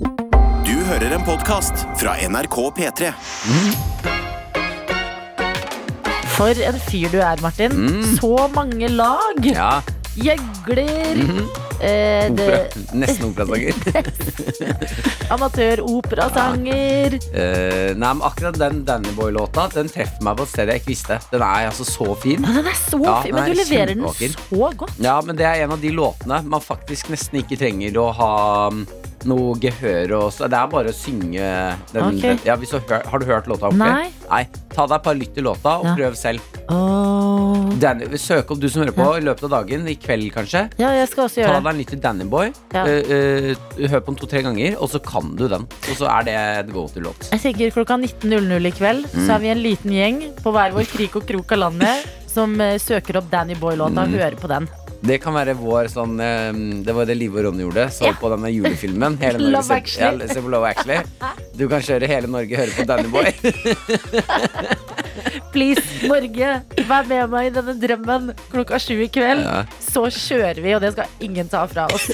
Du hører en podkast fra NRK P3. For en fyr du er, Martin. Så mange lag. Mm. Ja, Gjøgler. eh, det, opera. Nesten operasanger. Amatør-operasanger. Eh, nei, men akkurat den Danny Boy-låta Den treffer meg på et sted jeg ikke visste. Den er altså så fin. Men Den er så Ja, fin, den men er du leverer den så godt. Ja, men det er en av de låtene man faktisk nesten ikke trenger å ha mm, noe gehør og så. Det er bare å synge den. Okay. ja, du, har, du hørt låta Okay? Nei. Ta deg et par lytt i låta, og Ja. prøv selv. Oh. Danny, søk opp du som hører på i løpet av dagen, i kveld kanskje. Ja, jeg skal også Ta deg en lytt til Danny Boy. Uh, eh, hør på den to-tre ganger, og så kan du den. Og så er det et go to-låt. Jeg tenker klokka 19.00 i kveld Mm. Så er vi en liten gjeng på hver vår krik og krok av landet som eh, søker opp Danny Boy-låta og Mm. hører på den. Det kan være vår sånn eh, Det var det Live og Ronny gjorde. Så Ja. på denne julefilmen. Hele Norge Love Actually. Ja, Love Actually. Du kan kjøre hele Norge høre på Danny Boy. Please, Norge, vær med meg i denne drømmen klokka sju i kveld. Ja. Så kjører vi, og det skal ingen ta fra oss.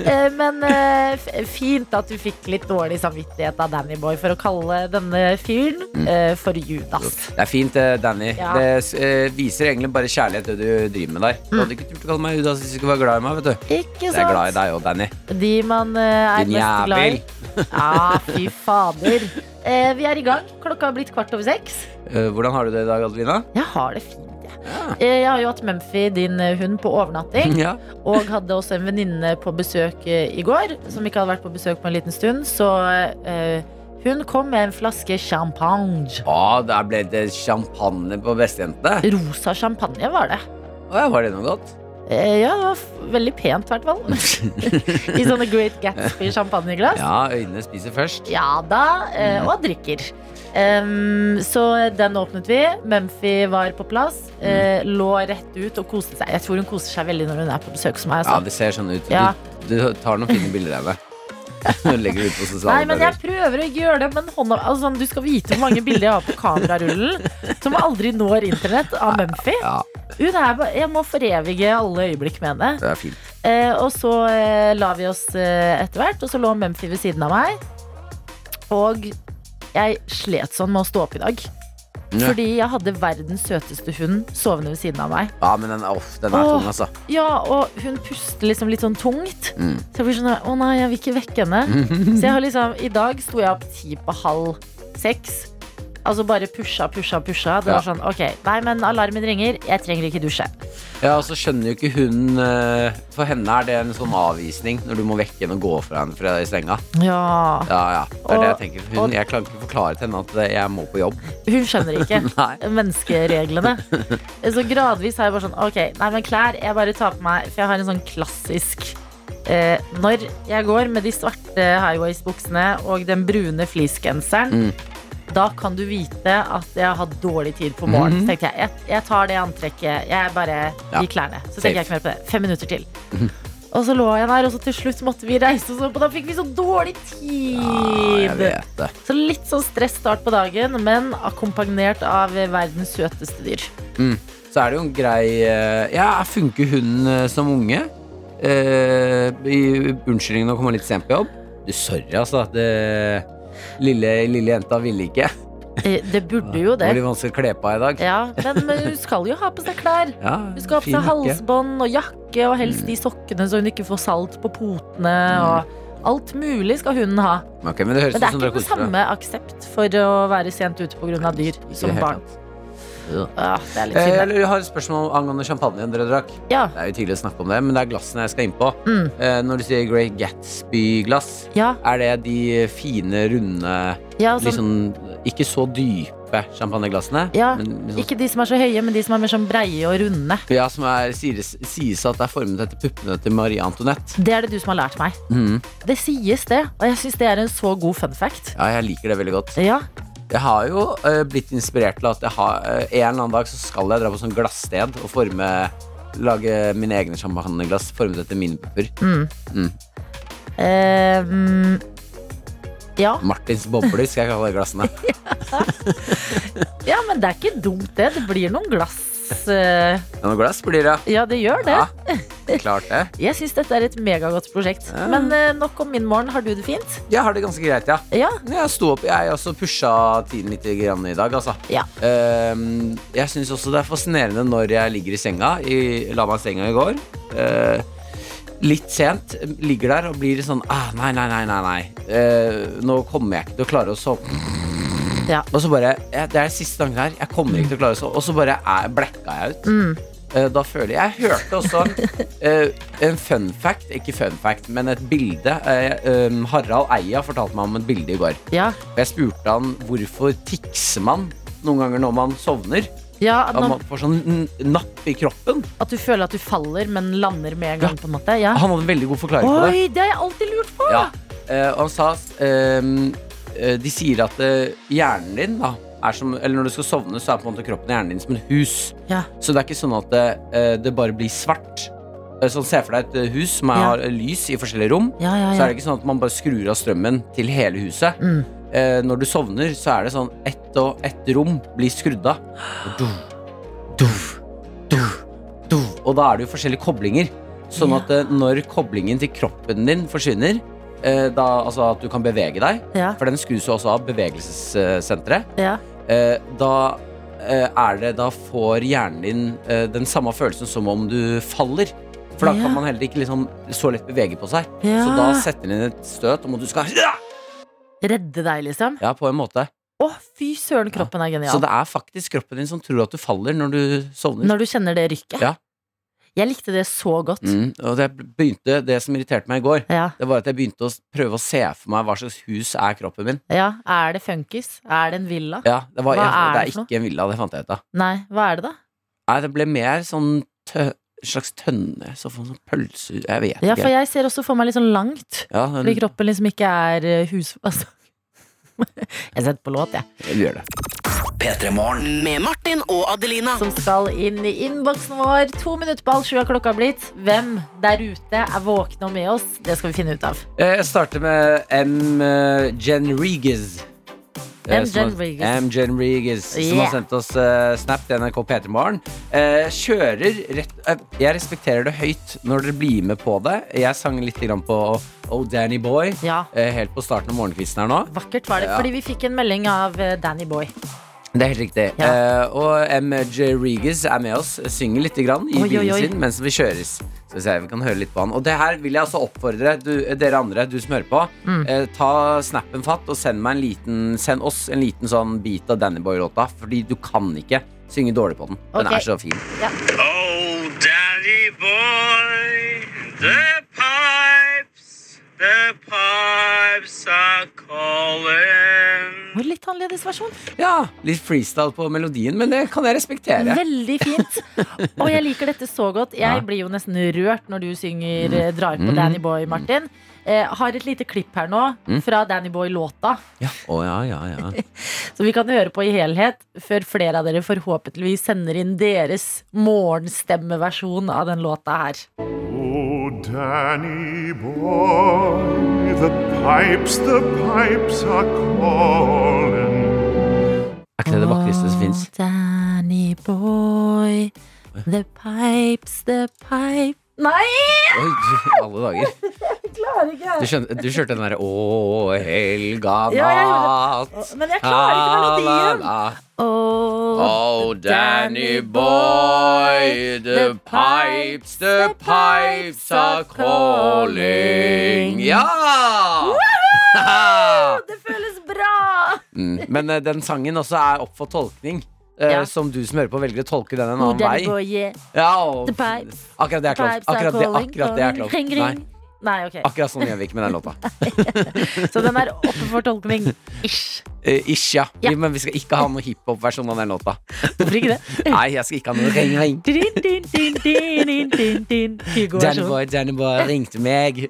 Eh, Men eh, fint at du fikk litt dårlig samvittighet av Danny Boy for å kalle denne fyren eh, for Judas. Det er fint, Danny. Det viser egentlig bare kjærlighet, det du driver med der. Du hadde ikke turt å kalle meg Judas hvis du ikke var glad i meg. vet du Ikke Jeg er glad i sant? deg òg, Danny. De man eh, er Din mest glad i. Ja, fy fader. Eh, vi er i gang. Klokka har blitt kvart over seks. Eh, hvordan har du det i dag, Adelina? Jeg har det fint, jeg. Eh, Jeg har jo hatt Mumphy, din eh, hund, på overnatting. Ja. Og hadde også en venninne på besøk eh, i går, som ikke hadde vært på besøk på en liten stund. Så eh, hun kom med en flaske champagne. Å, der ble det champagne på bestejentene. Rosa champagne var det. Å, ja, var det noe godt? Eh, ja, det var veldig pent, i hvert fall. I sånne Great Gatsby champagneglass. Ja, øynene spiser først. Ja da, eh, og drikker. Um, så den åpnet vi. Mumphy var på plass. Eh, lå rett ut og koste seg. Jeg tror hun koser seg veldig når hun er på besøk hos meg. Ja, Altså. det ser sånn ut. Ja. Du, du tar noen fine bilder av henne. Legger ut på Nei, men jeg prøver å ikke gjøre det, men hånda altså, sånn, Du skal vite hvor mange bilder jeg har på kamerarullen som aldri når internett av Mumphy. Ja, Hun er, bare, jeg må forevige alle øyeblikk med henne. det er fint. Eh, og så eh, la vi oss eh, etter hvert, og så lå Mumphy ved siden av meg. Og jeg slet sånn med å stå opp i dag. Ja. Fordi jeg hadde verdens søteste hund sovende ved siden av meg. Ja, men den, off, den er Åh. tung, altså. Ja, og hun puster liksom litt sånn tungt. Mm. Så jeg blir sånn Å nei, jeg vil ikke vekke henne. Så jeg har liksom I dag sto jeg opp ti på halv seks. Altså bare pusha, pusha, pusha. Det var Ja. sånn, ok, nei, men alarmen ringer. Jeg trenger ikke dusje. Ja, og så skjønner jo ikke hun eh, For henne er det en sånn avvisning når du må vekke henne og gå fra henne fra senga. Ja. Ja, ja, det er det jeg Og- tenker. og- Hun, jeg klarer ikke å forklare til henne at eh, jeg må på jobb. Hun skjønner ikke Nei. menneskereglene. Så gradvis har jeg bare sånn Ok, nei, men klær Jeg bare tar på meg For jeg har en sånn klassisk eh, Når jeg går med de svarte highways-buksene og den brune fleecegenseren, Mm. Da kan du vite at jeg har hatt dårlig tid på morgenen. Mm. Så tenkte jeg, jeg, jeg tar det antrekket. Jeg bare Ja. gir klærne. Så tenker jeg ikke mer på det. Fem minutter til. Og så lå jeg der, og så til slutt måtte vi reise oss opp, og da fikk vi så dårlig tid. Ja, jeg vet det. Så litt sånn stressstart på dagen, men akkompagnert av verdens søteste dyr. Mm. Så er det jo en grei eh, Ja, funker hun eh, som unge? Eh, i Unnskyldningen å komme litt sent på jobb? Du, sorry, altså. Det, lille, lille jenta ville ikke. Eh, Det burde jo Det det. blir vanskelig å kle på i dag. Ja, men men hun skal jo ha på seg klær. Ja, Hun skal ha på seg halsbånd og jakke, og helst de sokkene så hun ikke får salt på potene. Og alt mulig skal hunden ha. Okay, men det Men det er ikke den samme aksept for å være sent ute pga. dyr som barn. tatt. Ja, det er litt Eh, synd. da. jeg har et spørsmål angående champagnen dere drakk. Ja, Det er jo tidlig å snakke om det, men det er glassene jeg skal inn på. Mm. Eh, når du sier Great Gatsby-glass, ja, er det de fine, runde, ja, sånn, liksom, ikke så dype champagneglassene? Ja, men liksom, ikke de som er så høye, men de som er mer sånn breie og runde. ja, som er, sies, sies at det er formet etter puppene til Marie Antoinette. Det er det du som har lært meg. Mhm. Det sies det, og jeg syns det er en så god fun fact. Ja, jeg liker det veldig godt. Ja, Jeg har jo eh, blitt inspirert til at har, eh, en eller annen dag så skal jeg dra på sånn glassted og forme Lage mine egne champagneglass formet etter mine pupper. mm. Mm. Ehm, ja. Martins bobler skal jeg kalle glassene. ja, men det er ikke dumt, det. Det blir noen glass glass eh, Noe glass blir det. Ja, det gjør det. Ja, klart det. Jeg syns dette er et megagodt prosjekt. Ja. Men eh, nok om min morgen. Har du det fint? Jeg har det ganske greit, ja. Ja. Jeg sto opp, jeg også pusha tiden litt grann i dag, altså. Ja. Ehm, jeg syns også det er fascinerende når jeg ligger i senga. I, la meg senga i går. Uh, litt sent. Ligger der og blir sånn ah, Nei, nei, nei, nei. nei. Eh, nå kommer jeg ikke til å klare å sove. Ja. Og så bare ja, Det er siste gangen her. Jeg kommer ikke til å klare det. Og så bare er, blacka jeg ut. Mm. Uh, da føler jeg Jeg hørte også uh, en fun fact, ikke fun fact, men et bilde. Uh, um, Harald Eia fortalte meg om et bilde i går. Ja. Og Jeg spurte han hvorfor tikser man noen ganger når man sovner. ja At man får sånn napp i kroppen. at du føler at du faller, men lander med en gang. på en måte ja. Han hadde en veldig god forklaring på det. Oi, det har jeg alltid lurt på! Ja. Og han sa eh, De sier at eh, hjernen din da er som, Eller når du skal sovne, så er på en måte kroppen og hjernen din som et hus. Ja. Så det er ikke sånn at det, eh, det bare blir svart. Eh, Sånn, Se for deg et eh, hus som Ja. lys i forskjellige rom. Ja, Så er det ikke sånn at man bare skrur av strømmen til hele huset. Mm. Eh, når du sovner, så er det sånn ett og ett rom blir skrudd av. Og da er det jo forskjellige koblinger. Sånn at eh, når koblingen til kroppen din forsvinner, eh, da, altså at du kan bevege deg, Ja, for den skrus jo også av bevegelsessenteret, ja. eh, da eh, er det Da får hjernen din eh, den samme følelsen som om du faller. For da Ja. kan man heller ikke liksom så lett bevege på seg. Ja. Så da setter den inn et støt om at du skal Redde deg, liksom. Ja, på en måte. Å, fy søren, kroppen er genial. Så det er faktisk kroppen din som tror at du faller når du sovner. Når du kjenner det rykket. Ja. Jeg likte det så godt. Mm, og det begynte Det som irriterte meg i går, Ja. det var at jeg begynte å prøve å se for meg hva slags hus er kroppen min. ja. Er det funkis? Er det en villa? Ja, det, var, jeg, det er ikke en villa, det fant jeg ut av. Nei, hva er det da? Nei, det ble mer sånn tø slags tønne. Så for sånn pølse Jeg vet Ja, for jeg ser også for meg litt sånn langt. Ja, Fordi kroppen liksom ikke er eh, hus... Altså. Jeg setter på låt, jeg. du gjør det. Med Martin og Adelina. Som skal inn i innboksen vår. To minutter på halv sju har klokka blitt. Hvem der ute er våkne og med oss? Det skal vi finne ut av. Eh, Jeg starter med M. Jen Genriges. Eh, M. Jen har- Genriges. M. Genriges, som har sendt oss uh, snap til NRK P3morgen. Uh, kjører rett uh, Jeg respekterer det høyt når dere blir med på det. Jeg sang litt grann på Oh Danny Boy Ja, eh, helt på starten av morgenkvisten her nå. vakkert var det. Ja. Fordi vi fikk en melding av eh, Danny Boy. Det er helt riktig. Ja. Uh, og MJ Regas er med oss, synger litt grann i Oi, bilen oi. sin mens vi kjøres. Så vi ser, vi kan høre litt på han. Og det her vil jeg altså oppfordre du, dere andre, du som hører på. Mm. Uh, ta snappen fatt og send, meg en liten, send oss en liten sånn bit av Danny Boy-låta. Fordi du kan ikke synge dårlig på den. Den okay. er så fin. Oh, Danny boy, the pipes, the pipes are calling. Og Litt annerledes versjon. Ja, litt freestyle på melodien, men det kan jeg respektere. Veldig fint. Og jeg liker dette så godt. Jeg Ja. blir jo nesten rørt når du synger eh, drar på Mm. Danny Boy, Martin. Eh, har et lite klipp her nå Mm. fra Danny Boy-låta. Ja. Å, ja, ja, ja. Så vi kan høre på i helhet før flere av dere forhåpentligvis sender inn deres morgenstemmeversjon av den låta her. Danny boy, the pipes, the pipes are calling. Er ikke det det vakreste som fins? Oh, Danny Boy, the pipes, the pipe Nei, Oi, alle dager. Klarer ikke! Du, skjønte, du kjørte den derre Å, helga Ja. Men jeg klarer ikke melodien. Oh, Oh, Danny boy, the pipes, the pipes are calling. Ja! det føles bra! Mm, Men eh, den sangen også er opp for tolkning. eh, Ja. Som du som hører på, velger å tolke den en Oh, annen Danny vei. Boy, yeah. Ja, og, The pipes. akkurat det er klart. Akkurat det, akkurat det er klart. Ring, Nei, ring. Nei, ok. akkurat sånn gjør vi ikke med den låta. Så den er oppe for tolkning. Ish. Eh, ish, ja. Ja. Vi- Men vi skal ikke ha noe hiphop-versjon av den låta. Hvorfor ikke det? Nei, jeg skal ikke ha noe ring, ring. Din, din, din, din, din, din, din. Danny boy, Danny boy ringte meg.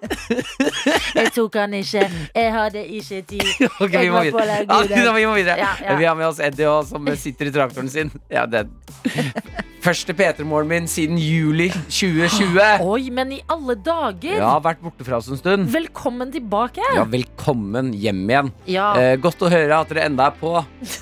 Jeg tok han ikke, jeg hadde ikke tid. Ok, vi Jeg må videre. Ja, vi må videre. Ja, ja. Vi har med oss Eddie også, som sitter i traktoren sin. Ja, det Første P3-morgen min siden juli 2020. Oi, men i alle dager! Har vært borte fra oss en stund. Velkommen tilbake! Ja, velkommen hjem igjen. Ja. Eh, godt å høre at dere enda er på.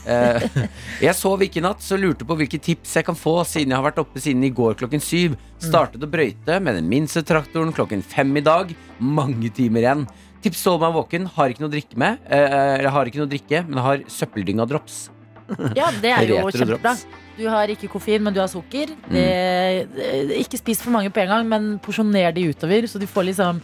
Eh, jeg sov ikke i natt, så lurte på hvilke tips jeg kan få siden jeg har vært oppe siden i går klokken syv. Startet å brøyte med den minste traktoren klokken fem i dag. Mange timer igjen. Tips til å holde meg våken. Har ikke noe å drikke med. Eh, har ikke noe å drikke, men har søppeldynga drops. Ja, det er jo kjempebra. Du har ikke koffein, men du har sukker. Mm. Det, det- ikke spis for mange på en gang, men porsjoner de utover, så du får liksom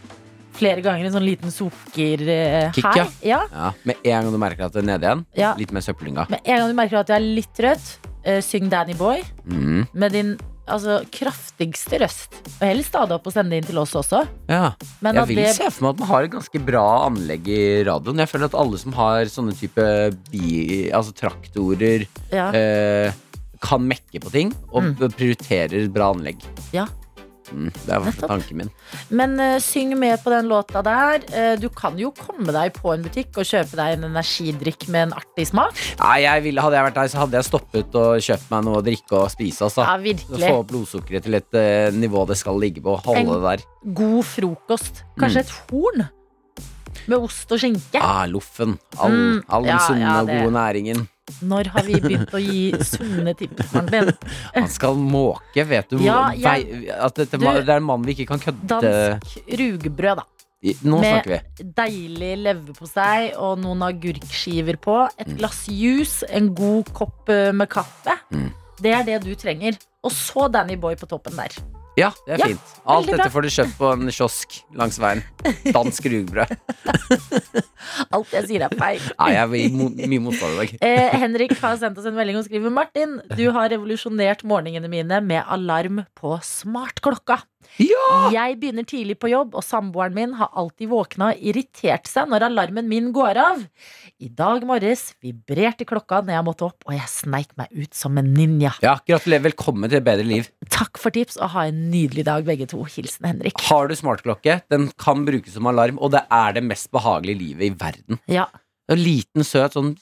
flere ganger en sånn liten sukker eh, her. ja. Ja, Ja, med en gang du merker at det er nede igjen, ja. litt mer søplinga. Med en gang du merker at du er litt trøtt, eh, syng Danny Boy Mm. med din altså, kraftigste røst. Og heller stade opp og sende det inn til oss også. Ja. Men Jeg vil det, se for meg at man har et ganske bra anlegg i radioen. Jeg føler at alle som har sånne type bi, altså traktorer, ja, eh, kan mekke på ting og Mm. prioriterer bra anlegg. Ja. Mm, det er tanken min. Men uh, syng med på den låta der. Uh, du kan jo komme deg på en butikk og kjøpe deg en energidrikk med en artig smak. Nei, jeg ville, Hadde jeg vært der, så hadde jeg stoppet og kjøpt meg noe å drikke og spise. Altså. Ja, Få virkelig. opp blodsukkeret til et uh, nivå det skal ligge på. Holde En- det der. God frokost. Kanskje et horn med ost og skinke. Ah, loffen. All, Mm, all den ja, sunne ja, og det- gode næringen. Når har vi begynt å gi sunne tips, Martin? Han skal måke, vet du. Ja, jeg- at dette, Du- det er en mann vi ikke kan kødde Dansk rugbrød, da. Nå med- snakker vi. Deilig leverpostei og noen agurkskiver på. Et Mm. glass juice, en god kopp eh, med kaffe. Mm. Det er det du trenger. Og så Danny Boy på toppen der. Ja, det er Ja, fint. Alt dette får du kjøpt på en kiosk langs veien. Dansk rugbrød. Alt jeg sier er feil. Nei, jeg er mye motstand i dag. Eh, Henrik har sendt oss en melding og skriver Martin, du har revolusjonert morgenene mine med alarm på smartklokka. Ja! Jeg begynner tidlig på jobb, og samboeren min har alltid våkna og irritert seg når alarmen min går av. I dag morges vibrerte klokka når jeg måtte opp, og jeg sneik meg ut som en ninja. Ja, Gratulerer. Velkommen til et bedre liv. Takk for tips, og ha en nydelig dag, begge to. Hilsen Henrik. Har du smartklokke, den kan brukes som alarm, og det er det mest behagelige livet i verden. Ja, En liten, søt sånn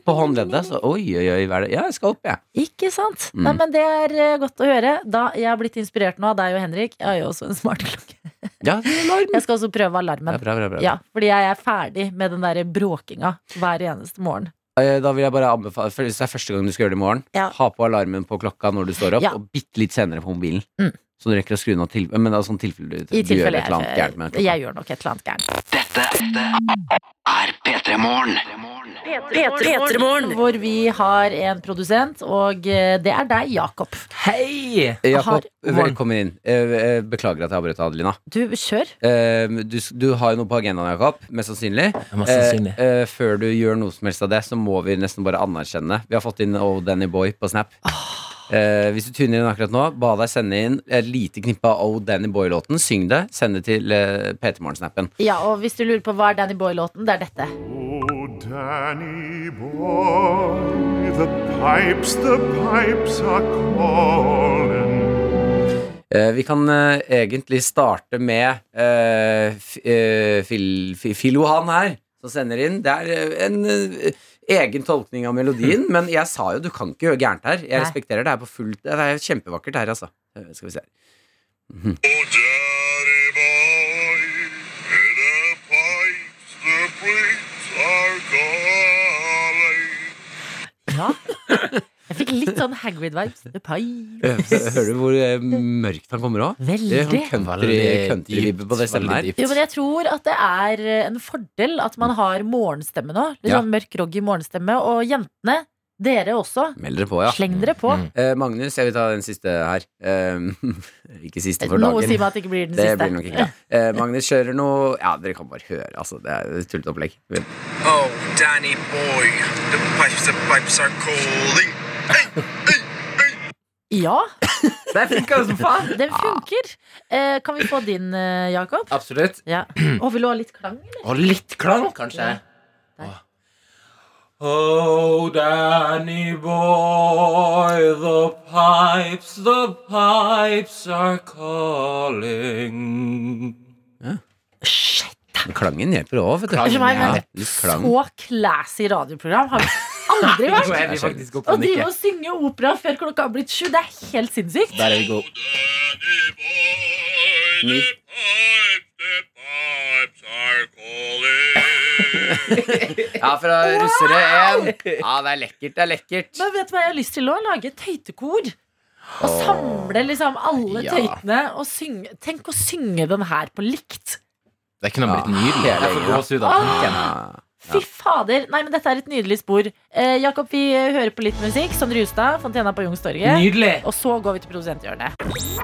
på håndleddet. Så oi, oi, oi, hva er det? Ja, jeg skal opp, jeg. ikke sant? Mm. Nei, men Det er eh, godt å høre. Da Jeg har blitt inspirert nå av deg og Henrik. Jeg har jo også en smartklokke. Ja, alarm. Jeg skal også prøve Ja, alarmen. bra, bra, bra. Ja, fordi jeg er ferdig med den der bråkinga hver eneste morgen. Eh, Da vil jeg bare anbefale Hvis det er første gang du skal gjøre det i morgen, Ja. ha på alarmen på klokka når du står opp, Ja. og bitte litt senere på mobilen. Mm. Så du rekker å skru den av til, men det er sånn tilfelle du, I du gjør et eller annet gærent med jeg, jeg gjør nok et eller annet gærent. Dette er P3 Morgen. Hvor vi har en produsent, og eh, det er deg, Jakob. Hei! Jakob, velkommen inn. Eh, eh, Beklager at jeg avbrøt Adelina. Du, kjør. Eh, Du, du har jo noe på agendaen, Jakob. Mest sannsynlig. Mest sannsynlig. Eh, eh, Før du gjør noe som helst av det, så må vi nesten bare anerkjenne. Vi har fått inn Oh Danny Boy på Snap. Eh, hvis du tuner inn akkurat nå, ba deg sende inn et lite knippe av Oh Danny Boy-låten. Syng det. Send det til eh, PT Morgen-snappen. Ja, og hvis du lurer på hva er Danny Boy-låten, det er dette. Oh, Danny boy, the pipes, the pipes are calling. Eh, vi kan eh, egentlig starte med fil, fi- Filohan her, som sender inn. Det er eh, en eh, egen tolkning av melodien, men jeg sa jo du kan ikke gjøre gærent her. Jeg Nei. respekterer det her på fullt. Det er kjempevakkert her, altså. Eh, Skal vi se. her. Calling. Ja. Jeg fikk litt sånn Hagrid-vibes. Hører du hvor eh, mørkt han kommer òg? Det er Veldig. sånn country, country-vibbe på det stemmen her. Jo, men jeg tror at det er eh, en fordel at man har morgenstemme nå. Litt Ja. sånn mørk, roggy morgenstemme. Og jentene, dere også. Meld dere på, ja. Sleng dere på. Mm. Eh, Magnus, jeg vil ta den siste her. Eh, ikke siste for Noe dagen. sier meg at det ikke blir den Det siste. blir nok ikke. Ja. Eh, Magnus kjører noe Ja, dere kan bare høre. Altså, det er et tullete opplegg. Oh, Danny boy, the pipes, the pipes are calling. Ja, Det funka som faen! den funker. Eh, kan vi få din, eh, Jakob? Absolutt. Ja. Og vil du ha litt klang, eller? Og litt klang, kanskje. Ja. Oh, Danny boy, the pipes, the pipes are calling. Shit. Klangen hjelper òg, vet du. Klangen, Unnskyld meg, ja, men litt klang. så classy radioprogram har vi aldri vært. oppe Å og drive og synge opera før klokka har blitt sju, det er helt sinnssykt. Der er vi gode. Ni. Ja, fra russere én. Ja, det er lekkert. Det er lekkert. Men vet du hva jeg har lyst til å lage? Tøytekor. Og samle liksom alle Ja. tøytene og synge. Tenk å synge den her på likt. Det kunne blitt Ja. nydelig. Jeg får gåsehud av tanken. Fy fader. Nei, men dette er et nydelig spor. Eh, Jakob, vi hører på litt musikk. Sondre Justad, Fontena på Youngstorget. Nydelig. Og så går vi til produsenthjørnet.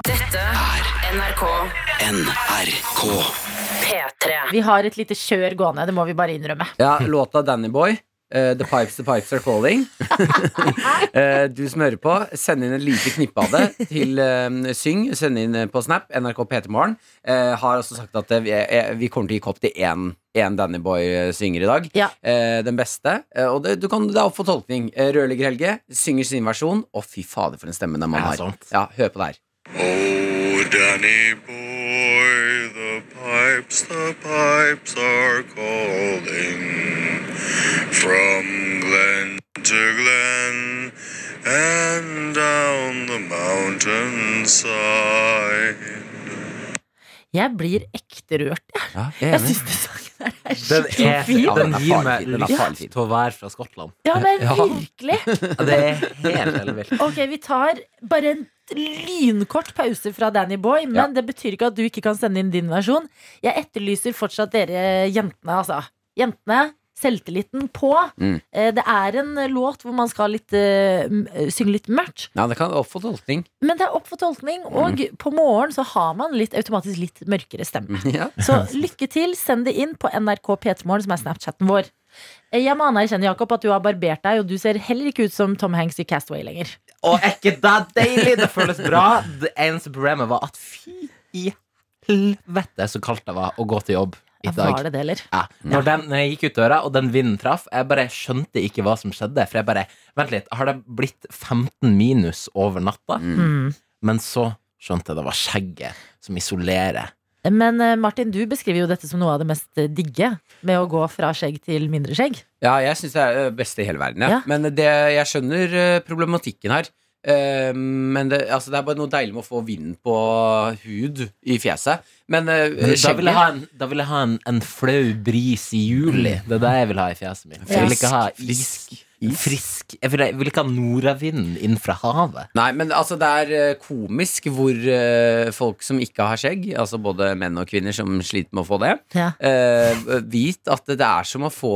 Dette er NRK NRK. P3. Vi har et lite kjør gående, det må vi bare innrømme. Ja, låta Danny Eh, the Pipes, The Pipes Are Calling. uh, du som hører på, send inn en lite knippe av det til uh, Syng. Send inn på Snap. NRK P3morgen. Uh, har også sagt at eh, vi, eh, vi kommer til å gi kopp til én, én Danny Boy-synger i dag. Ja. Eh, den beste. Eh, og det, du kan, det er opp for tolkning. Uh, Rørlegger Helge synger sin versjon. Å, fy fader, for en stemme den mannen har. Ja, hør på det her. Oh, Danny boy, the pipes, the pipes are calling from glen to glen and down the mountainside. Jeg blir ekte rørt, jeg. Ja, Jeg jeg syns den sangen er Den, skikkelig er, fin. Ja, den gir meg lyst til å være fra Skottland. Ja, men Ja. virkelig. Ja, Det er helt ellevilt. Ok, vi tar bare en lynkort pause fra Danny Boy, men Ja. det betyr ikke at du ikke kan sende inn din versjon. Jeg etterlyser fortsatt dere jentene, altså. Jentene, selvtilliten på. Mm. Eh, Det er en låt hvor man skal litt, uh, synge litt mørkt, Ja, det kan opp for tolkning. men det er opp for tolkning, og på morgen så har man litt, automatisk litt mørkere stemme. Ja. Så lykke til, send det inn på NRK P3morgen, som er Snapchatten vår. Eh, Jeg må anerkjenne, Jakob, at du har barbert deg, og du ser heller ikke ut som Tom Hanks i Castaway lenger. Og er ikke det deilig? Det føles bra. Det eneste problemet var at fy i helvete så kaldt det var å gå til jobb i dag. var det det, eller? Ja. Når, den, når jeg gikk ut døra, og den vinden traff, jeg bare skjønte ikke hva som skjedde. For jeg bare Vent litt, har det blitt 15 minus over natta? Mm. Men så skjønte jeg det var skjegget som isolerer. Men eh, Martin, du beskriver jo dette som noe av det mest eh, digge med å gå fra skjegg til mindre skjegg. Ja, jeg syns det er det beste i hele verden. Ja. Ja. Men det, jeg skjønner eh, problematikken her. Eh, men det, altså, det er bare noe deilig med å få vind på hud i fjeset. Men eh, Da vil jeg ha en, da vil jeg ha en, en flau bris i juli. Det er det jeg vil ha i fjeset mitt. Jeg vil ikke ha is. Frisk is. Frisk. Jeg vil, jeg vil ikke ha nordavinden inn fra havet. Nei, men altså det er eh, komisk hvor uh, folk som ikke har skjegg, altså både menn og kvinner som sliter med å få det, Ja. eh, vit at det er som å få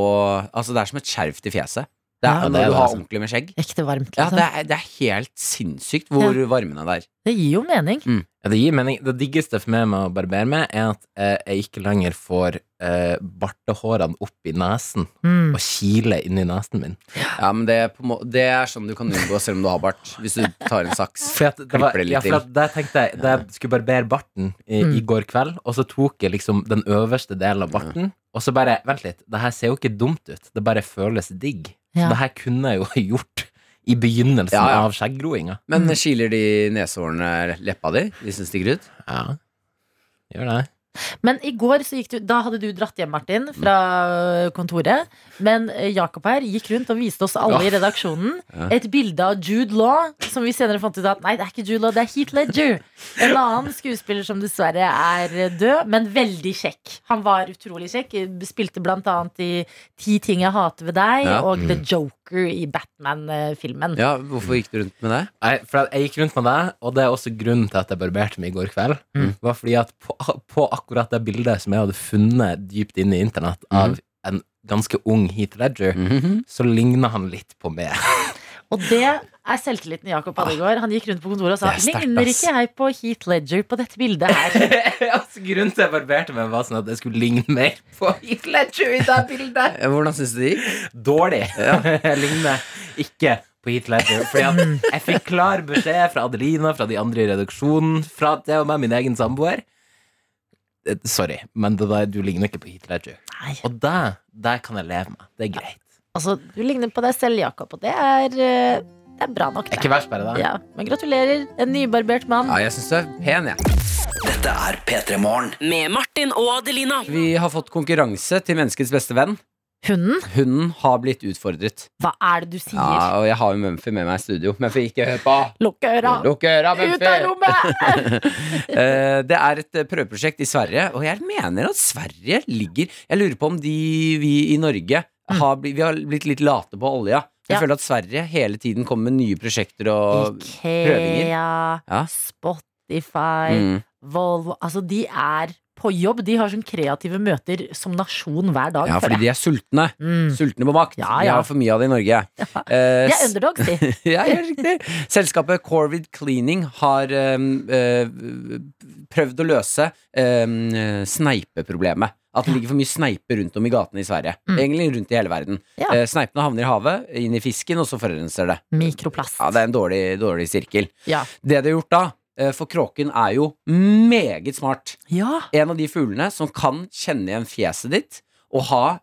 Altså det er som et skjerf til fjeset. Det er Ja, når det er du har altså. ordentlig med skjegg. Ekte varmt, Ja, liksom. det er, det er helt sinnssykt hvor varmen er der. det gir jo mening. Ja, det gir mening. Det diggeste for meg med å barbere meg, er at eh, jeg ikke lenger får eh, bartehårene opp i nesen Mm. og kile inni nesen min. Ja, men det er, på må det er sånn du kan unngå selv om du har bart. Hvis du tar en saks. For at det var, det litt ja, for at der tenkte jeg Da jeg skulle barbere barten i, Mm. i går kveld, og så tok jeg liksom den øverste delen av barten, og så bare Vent litt, det her ser jo ikke dumt ut. Det bare føles digg. Ja. Så det her kunne jeg jo ha gjort i begynnelsen Ja, ja. av skjeggroinga. Men kiler de nesehårene leppa di? De som stikker ut? Ja, gjør det. Men i går så gikk du Da hadde du dratt hjem, Martin, fra kontoret. Men eh, Jakob her gikk rundt og viste oss alle i redaksjonen et bilde av Jude Law, som vi senere fant ut at nei, det er ikke Jude Law, det er Heath Ledger. En annen skuespiller som dessverre er død, men veldig kjekk. Han var utrolig kjekk. Spilte blant annet i Ti ting jeg hater ved deg og The Joker i Batman-filmen. Ja, hvorfor gikk du rundt med det? Nei, for jeg gikk rundt med det, og det er også grunnen til at jeg barberte meg i går kveld. Mm. Var fordi at på, på akkurat det bildet som jeg hadde funnet dypt inne i internett av en ganske ung Heath Ledger, Mhm. så ligna han litt på meg. Og det er selvtilliten Jakob hadde i går. Han gikk rundt på kontoret og sa er ligner ikke jeg på Heath Ledger på dette bildet her. altså, grunnen til at jeg barberte meg, var sånn at jeg skulle ligne mer på Heath Ledger i det bildet. Hvordan syns du det gikk? Dårlig. jeg ligner ikke på Heath Ledger. Fordi at jeg fikk klar beskjed fra Adelina, fra de andre i redaksjonen, fra jeg og meg, min egen samboer. Eh, Sorry, men det der, du ligner ikke på Heath Ledger. Nei. Og det, det kan jeg leve med. Det er greit. Altså, du ligner på deg selv, Jakob, og det er, eh, det er bra nok. Det er ikke verst, bare det. Ja, men gratulerer. En nybarbert mann. Ja, jeg syns du er pen, jeg. Dette er P3 Morgen. Med Martin og Adelina. Vi har fått konkurranse til menneskets beste venn. Hunden? Hunden har blitt utfordret. Hva er det du sier? Ja, og jeg har jo Mumphy med meg i studio. Mumphy, ikke hør på! Lukk øra! Lukk øra, Ut av rommet! Eh, Det er et eh, prøveprosjekt i Sverige, og jeg mener at Sverige ligger Jeg lurer på om de vi i Norge har, blitt, vi har blitt litt late på olja. Jeg. Ja. føler at Sverige hele tiden kommer med nye prosjekter og prøvinger. Ikea, Ja. Spotify, mm. Volvo Altså, de er på jobb. De har sånn kreative møter som nasjon hver dag. Ja, fordi de er sultne. mm. Sultne på makt. Ja, Vi har for mye av det i Norge. Eh, De er underdogs, de. ja, helt riktig. Selskapet Corvid Cleaning har um, uh, prøvd å løse um, sneipeproblemet. At det ligger for mye sneiper rundt om i gatene i Sverige. Mm. Egentlig rundt i hele verden. Ja. Eh, sneipene havner i havet, inn i fisken, og så forurenser det. Mikroplast. Ja, Det er en dårlig, dårlig sirkel. Ja. Det de har gjort da, eh, for kråken er jo meget smart. Ja. En av de fuglene som kan kjenne igjen fjeset ditt og ha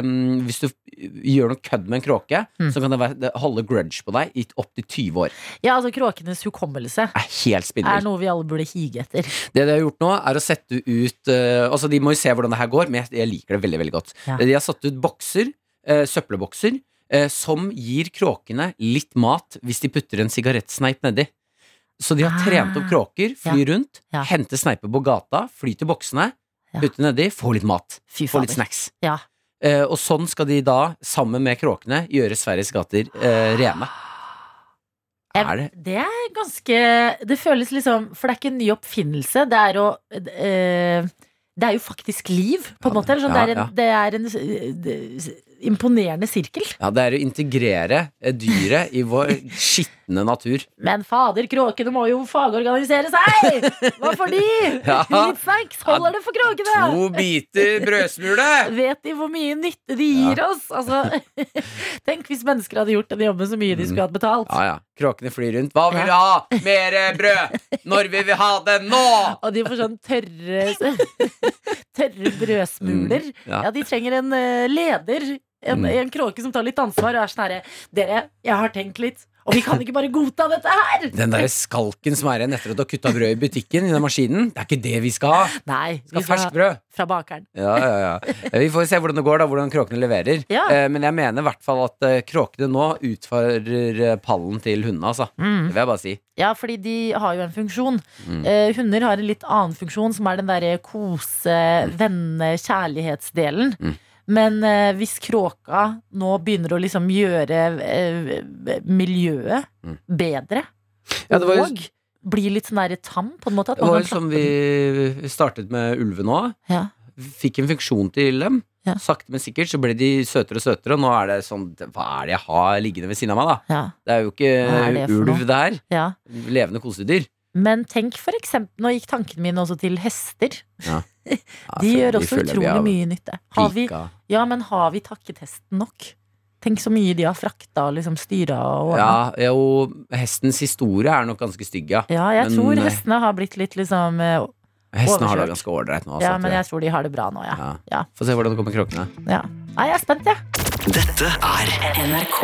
um, Hvis du gjør noe kødd med en kråke, Mm. så kan det, være, det holde grudge på deg i opptil 20 år. ja, altså kråkenes hukommelse er helt er noe vi alle burde hige etter. Det de har gjort nå, er å sette ut uh, Altså, de må jo se hvordan det her går, men jeg, liker det veldig, veldig godt. Ja. De har satt ut bokser, uh, søppelbokser, uh, som gir kråkene litt mat hvis de putter en sigarettsneip nedi. Så de har Ah. trent opp kråker, fly rundt, Ja. hente sneiper på gata, fly til boksene, Ja. putte nedi, få litt mat. Fy Få litt snacks. Ja. Eh, og sånn skal de da, sammen med kråkene, gjøre Sveriges gater eh, rene. Er det? Det er ganske Det føles liksom For det er ikke en ny oppfinnelse. Det er å eh, Det er jo faktisk liv, på en Ja, måte. Sånn, ja, det er en, det er en det- imponerende sirkel. Ja, det er å integrere eh, dyret i vår skitne natur. Men fader, kråkene må jo fagorganisere seg! Hva får de? Ja. Litt snacks, holder det for kråkene? To biter brødsmule! Vet de hvor mye nytte de gir oss? Altså, tenk hvis mennesker hadde gjort den jobben så mye de skulle hatt betalt. Ja, ja. Kråkene flyr rundt. Hva vil du ha? Mer brød! Når vil vi ha det? Nå! Og de får sånn tørre Tørre brødsmuler. Mm, ja. Ja, de trenger en eh, leder. En, Mm. en kråke som tar litt ansvar og er sånn herre Dere, jeg har tenkt litt. Og vi kan ikke bare godta dette her! Den der skalken som er igjen etter at du har kutta brød i butikken, i den maskinen, det er ikke det vi skal ha. Nei, Vi skal ha ferskt brød. fra bakeren. Ja, ja, ja. Vi får se hvordan det går, da, hvordan kråkene leverer. Ja. Eh, Men jeg mener i hvert fall at eh, kråkene nå utfordrer eh, pallen til hundene, altså. Mm. Det vil jeg bare si. Ja, fordi de har jo en funksjon. Mm. Eh, hunder har en litt annen funksjon, som er den derre kose, venne, kjærlighetsdelen. Mm. Men eh, hvis kråka nå begynner å liksom gjøre eh, miljøet Mm. bedre, Ja, det var jo- og blir litt sånn der tam, på en måte at Det man var kan jo som vi startet med ulvene òg. Ja. Fikk en funksjon til dem. Ja. Sakte, men sikkert så ble de søtere og søtere, og nå er det sånn Hva er det jeg har liggende ved siden av meg, da? Ja, Det er jo ikke Hva er det for ulv der. ja. Levende kosedyr. Men tenk for eksempel Nå gikk tankene mine også til hester. Ja, De gjør også utrolig mye nytte. Har vi, ja, men har vi takket hesten nok? Tenk så mye de har frakta og liksom styra og ordna. Ja, jo, hestens historie er nok ganske stygg, ja. Ja, jeg Men, tror eh, hestene har blitt litt liksom eh, Hestene har det ganske ålreit nå. Altså, Ja, men jeg. jeg tror de har det bra nå, ja. ja. Ja. Få se hvordan det kommer kråkene. ja. Nei, jeg er spent, jeg. Dette er NRK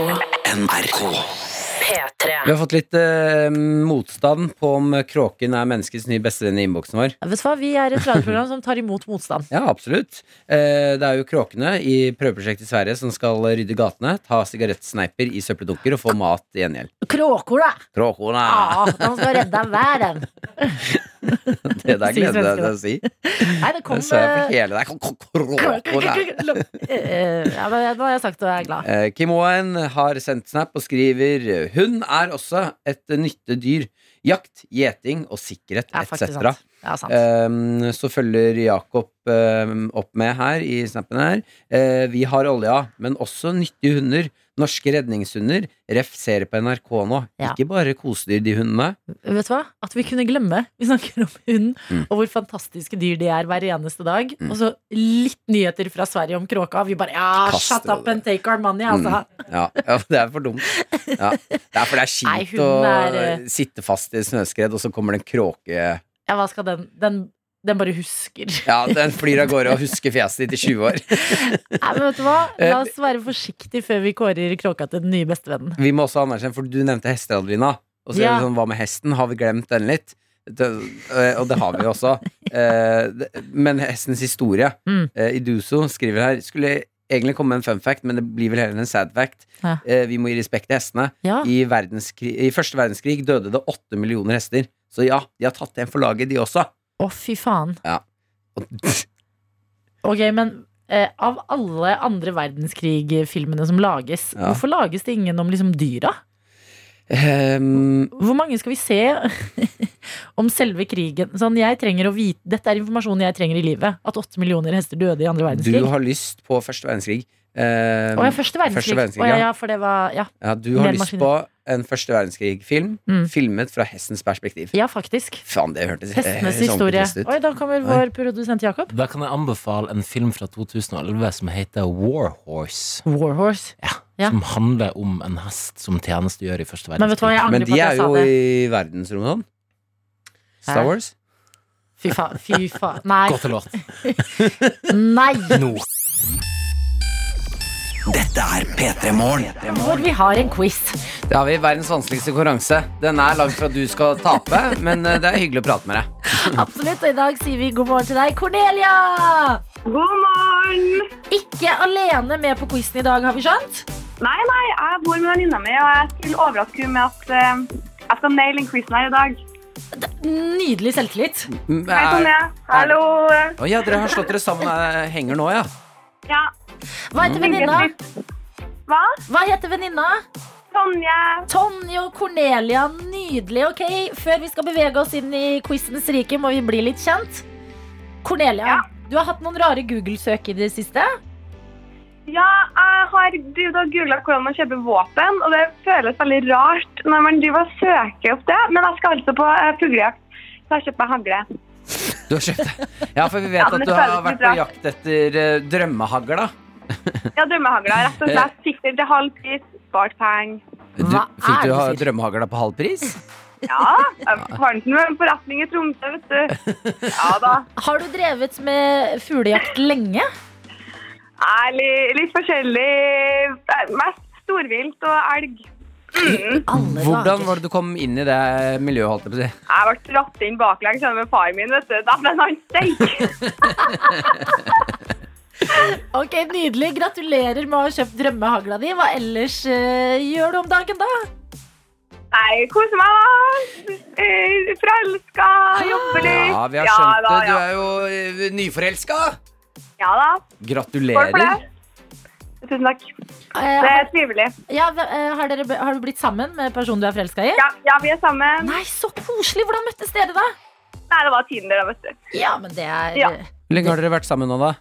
NRK. P3. Vi har fått litt eh, motstand på om kråken er menneskets nye bestevenn i innboksen vår. Ja. Vet du hva, vi er et radioprogram som tar imot motstand. Ja, absolutt. Eh, det er jo kråkene i prøveprosjektet i Sverige som skal rydde gatene, ta sigarettsneiper i søppeldunker og få mat i gjengjeld. Kråkor, da! Kråkene! Ja, de skal redde verden. Det der gleder jeg meg å si. Nei, det kom jeg eh, hele deg. Eh, ja, men Nå har jeg sagt det, og jeg er glad. Eh, Kim Owen har sendt snap og skriver Hun er også et nyttedyr. Jakt, gjeting og sikkerhet etc. Ja, sant. Um, så følger Jakob um, opp med her i snappen her. Uh, vi har olja, men også nyttige hunder. Norske redningshunder. Ref ser på NRK nå. Ja. Ikke bare kosedyr, de hundene. Vet du hva? At vi kunne glemme. Vi snakker om hund, Mm. og hvor fantastiske dyr de er hver eneste dag. Og så litt nyheter fra Sverige om kråka. Vi bare ja, Kaster shut up det. and take our money, altså. Ja, ja, det er for dumt. Ja. Det er for det er kjipt å eh, sitte fast i snøskred, og så kommer det en kråke Ja, hva skal den Den, den bare husker. Ja, den flyr av gårde og husker fjeset ditt i 20 år. Nei, men vet du hva? Eh, La oss være forsiktige før vi kårer kråka til den nye bestevennen. Vi må også anerkjenne, for du nevnte hester, Adelina. Og så er Ja. det sånn, hva med hesten? Har vi glemt den litt? Det, eh, og det har vi jo også. Eh, men hestens historie Mm. eh, Iduso skriver her Skulle egentlig komme med en fun fact, men det blir vel heller en sad fact. Ja. Eh, vi må gi respekt til hestene. Ja. I, I første verdenskrig døde det åtte millioner hester. Så ja, de har tatt en for laget, de også. Å, fy faen. Ja. Ok, men eh, av alle andre verdenskrig-filmene som lages, Ja. hvorfor lages det ingen om liksom dyra? Ehm, Hvor mange skal vi se om selve krigen? Sånn, jeg trenger å vite Dette er informasjon jeg trenger i livet. At åtte millioner hester døde i andre verdenskrig. du har lyst på første verdenskrig. Ehm, Å ja, første verdenskrig. Første verdenskrig, Å, ja, ja. ja, for det var Ja, ja, du har Mer lyst maskiner. på en første verdenskrig-film Mm. filmet fra hestens perspektiv. ja faktisk. Faen, det hørtes eh, Hestenes sånn historie. ut. Oi, da kommer vår produsent Jakob. Da kan jeg anbefale en film fra 2011 som heter War Horse. Warhorse. Ja, Ja. Som handler om en hest som tjenestegjør i første verdenskrig. Men, Men de er jo i verdensrommet sånn. Star Wars. Fy faen. Fy faen. Nei. Godt låt. Nei. Nå. Dette er P3 Morgen. Hvor vi har en quiz. Det har vi verdens vanskeligste konkurranse. Den er langt fra at du skal tape, men eh, det er hyggelig å prate med deg. Absolutt. Og i dag sier vi god morgen til deg, Cornelia. God morgen! Ikke alene med på quizen i dag, har vi skjønt? Nei, nei, jeg bor med venninna mi, og jeg skulle overraske henne med at uh, jeg skal naile den quizen her i dag. Nydelig selvtillit. Mm, Hei, Tonje. Hallo. Å ja, dere har slått dere sammen eh, henger nå, ja. Ja. Hva heter venninna? Hva? Hva heter venninna? Tonje. Tonje og Cornelia. Nydelig. Ok, Før vi skal bevege oss inn i quizens rike, må vi bli litt kjent. Cornelia, Ja. du har hatt noen rare Google-søk i det siste. Ja, jeg har googla hvordan man kjøper våpen, og det føles veldig rart når man driver og søker opp det. Men jeg skal altså på eh, fuglejakt, så jeg kjøper meg hagle. Du har kjøpt det. Ja, for vi vet Ja, at du har vært på jakt etter uh, drømmehagla. Ja, drømmehagla, rett og slett. Fikk det til halv pris, spart penger. Fikk du ha drømmehagla på halv pris? Ja, jeg fant den med en forretning i Tromsø, vet du. Ja da. Har du drevet med fuglejakt lenge? Nei, litt, litt forskjellig. Eh, Mest storvilt og elg. Alle Hvordan dager. var det du kom inn i det miljøet, holdt jeg på å si? Jeg ble dratt inn baklengs med faren min, vet du. Da han steik. Ok, Nydelig. Gratulerer med å ha kjøpt drømmehagla di. Hva ellers uh, gjør du om dagen, da? Nei, koser meg, da. Eh, Forelska, jobber litt. Ja, vi har skjønt da, det. Du ja. er jo uh, nyforelska. Ja da. Gratulerer. Det. Tusen takk. Eh, Det er trivelig. ja, eh, har, dere, har du blitt sammen med personen du er forelska i? Ja, ja, vi er sammen. Nei, så koselig! Hvordan møttes dere, da? Nei, det var Tinder, da, vet du. Ja, men det er Ja. Hvor lenge har dere vært sammen nå, da?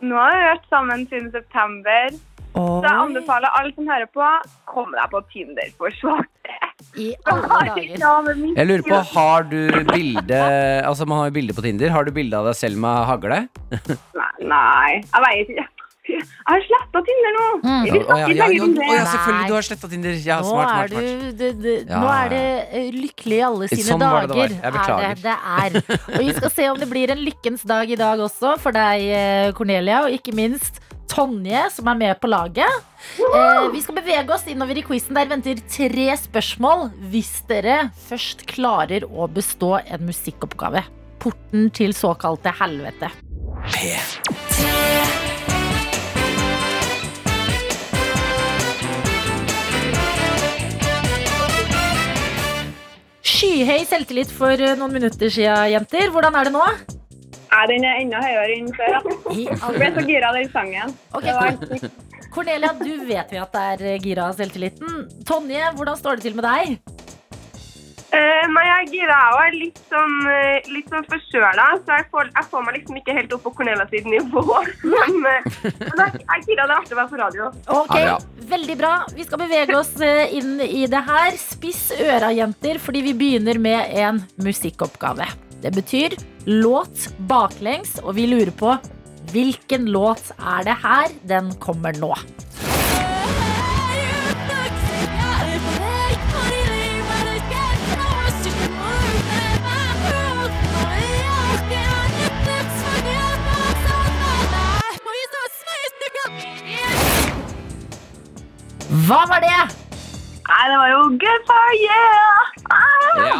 Nå har vi vært sammen siden september. Så jeg anbefaler alle som hører på, kom deg på Tinder for svarte. I alle dager. Jeg lurer på, Har du bilde Altså, man har jo bilde på Tinder. Har du bilde av deg selv med hagle? Nei, nei, jeg veier ikke. Jeg har sletta Tinder nå. Mm. Vi ja, ja, ja, om ja, selvfølgelig. Du har sletta Tinder. Ja, Nå smart, er smart, Er du det, du, Ja. Nå er det eh, lykkelig i alle sine Sånn var det det var. dager. Jeg beklager. Er det, det er. Og vi skal se om det blir en lykkens dag i dag også for deg, eh, Cornelia, og ikke minst Tonje, som er med på laget. Eh, vi skal bevege oss innover i quizen. Der venter tre spørsmål hvis dere først klarer å bestå en musikkoppgave. Porten til såkalte helvete. Skyhøy selvtillit for eh, noen minutter siden, jenter. Hvordan er det nå? Nei, den er enda høyere enn før. Jeg ble så gira av den sangen. Okay. Cornelia, du vet vi at det er eh, gira av selvtilliten. Tonje, hvordan står det til med deg? Eh, nei, jeg er gira. og er litt sånn, eh, litt sånn forkjøla, så jeg får, jeg får meg liksom ikke helt opp på Cornelia sitt nivå. Men, eh, men jeg er gira. Det er artig å være på radio. Ok, Ja, Veldig bra. Vi skal bevege oss inn i det her. Spiss øra, jenter, fordi vi begynner med en musikkoppgave. Det betyr låt baklengs, og vi lurer på hvilken låt er det her? Den kommer nå. Hva var det? Nei, det var jo good for you! Ah! Ja!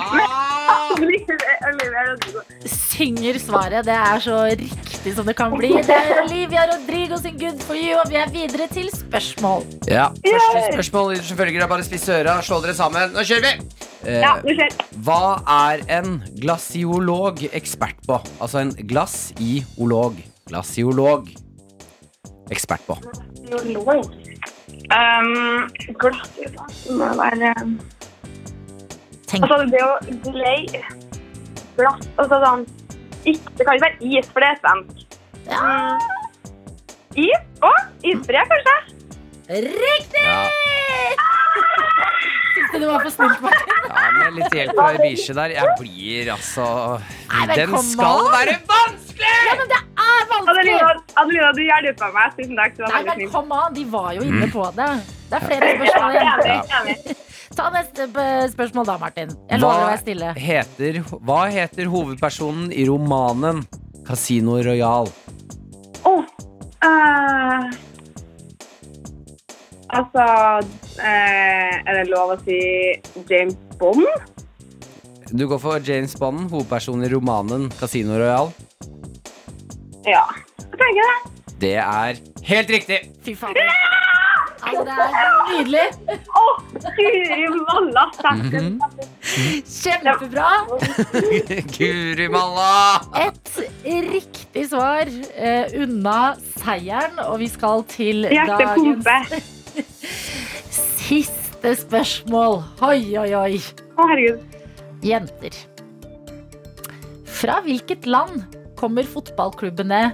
Synger svaret. Det er så riktig som det kan bli. Det er Olivia Rodrigo sin Good for you, og vi er videre til spørsmål. Ja, Første spørsmål som følger. Bare spiss øra, slå dere sammen. Nå kjører vi! Eh, Ja, hva er en glasiolog ekspert på? Altså en glassiolog. Glasiolog. Ekspert på. Um, glass Det må være Tenk, Altså, det å glei Glass Altså sånn ikke, Det kan ikke være is, for det er svensk. ja, Is? Å, isbre, kanskje? Riktig! Ja. Syns du det var for snilt, Martin? Ja, Med litt hjelp fra Ibishi der. Jeg blir altså men Den skal on. være vanskelig! Ja, men det er vanskelig! Adelina, Adelina du hjelper meg. Tusen takk. Du var Nei, veldig men snill. an, de var jo inne på det. Det er flere spørsmål igjen. Enig, enig. Ta neste spørsmål da, Martin. Jeg lover å være stille. heter, hva heter hovedpersonen i romanen Casino Royal? Åh, eh, altså eh, Er det lov å si James Bond? Du går for James Bond, hovedpersonen i romanen Casino Royal. Ja. Jeg tenker det. Det er helt riktig! Fy faen. Altså, det er nydelig. Å, Guri malla. Kjempebra. Guri malla! Et riktig svar uh, unna seieren, og vi skal til dagens pumper. Siste spørsmål. Oi, oi, oi. Å, herregud. Jenter. Fra hvilket land kommer fotballklubbene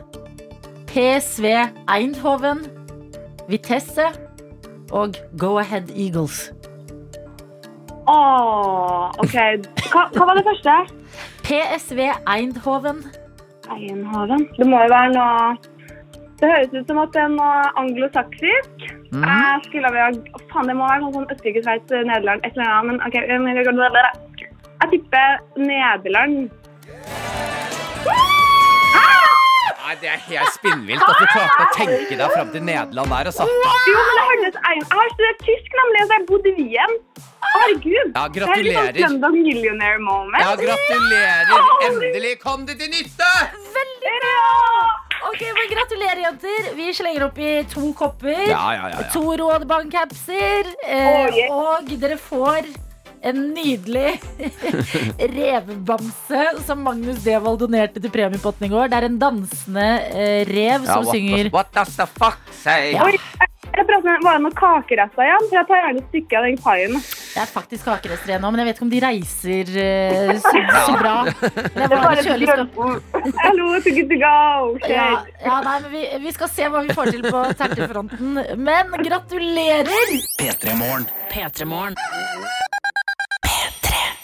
PSV Eindhoven, Vitesse og Go Ahead Eagles? Åh, ok. Hva, hva var det første? PSV Eindhoven. Eindhoven. Det må jo være noe Det høres ut som at det er noe anglosaksisk. Mm. Jeg skulle ha Faen, det må være noe sånn Østerrike, Sveits, Nederland, et eller annet. Men ok, jeg, jeg tipper Nederland. Nei, Det er helt spinnvilt at du klarte å tenke deg fram til Nederland der. Altså. Jo, men det hørtes Jeg har studert tysk, nemlig, så jeg bodde i Wien. Herregud. Ja, Det er litt sånn gratulerer. Millionaire moment. Ja, gratulerer! Endelig kom det til nytte! Ok, men Gratulerer, jenter. Vi slenger opp i to kopper. Ja, ja, ja, ja. To rådebankcapser. Eh, Oh, yeah. Og dere får en nydelig revbamse som Magnus Devold donerte til premiepotten i går. Det er en dansende eh, rev Ja, som what, synger the, what does the fuck say? Ja. Oi, jeg prater med, Var det noen kakerester igjen? For jeg tar gjerne et stykke av den paien. Det er faktisk kakerester nå, men jeg vet ikke om de reiser eh, så, så bra. Det er bare Hallo. To good to go. Ja, ja, nei, men vi, vi skal se hva vi får til på tertefronten. Men gratulerer! P3 Morgen. P3morgen.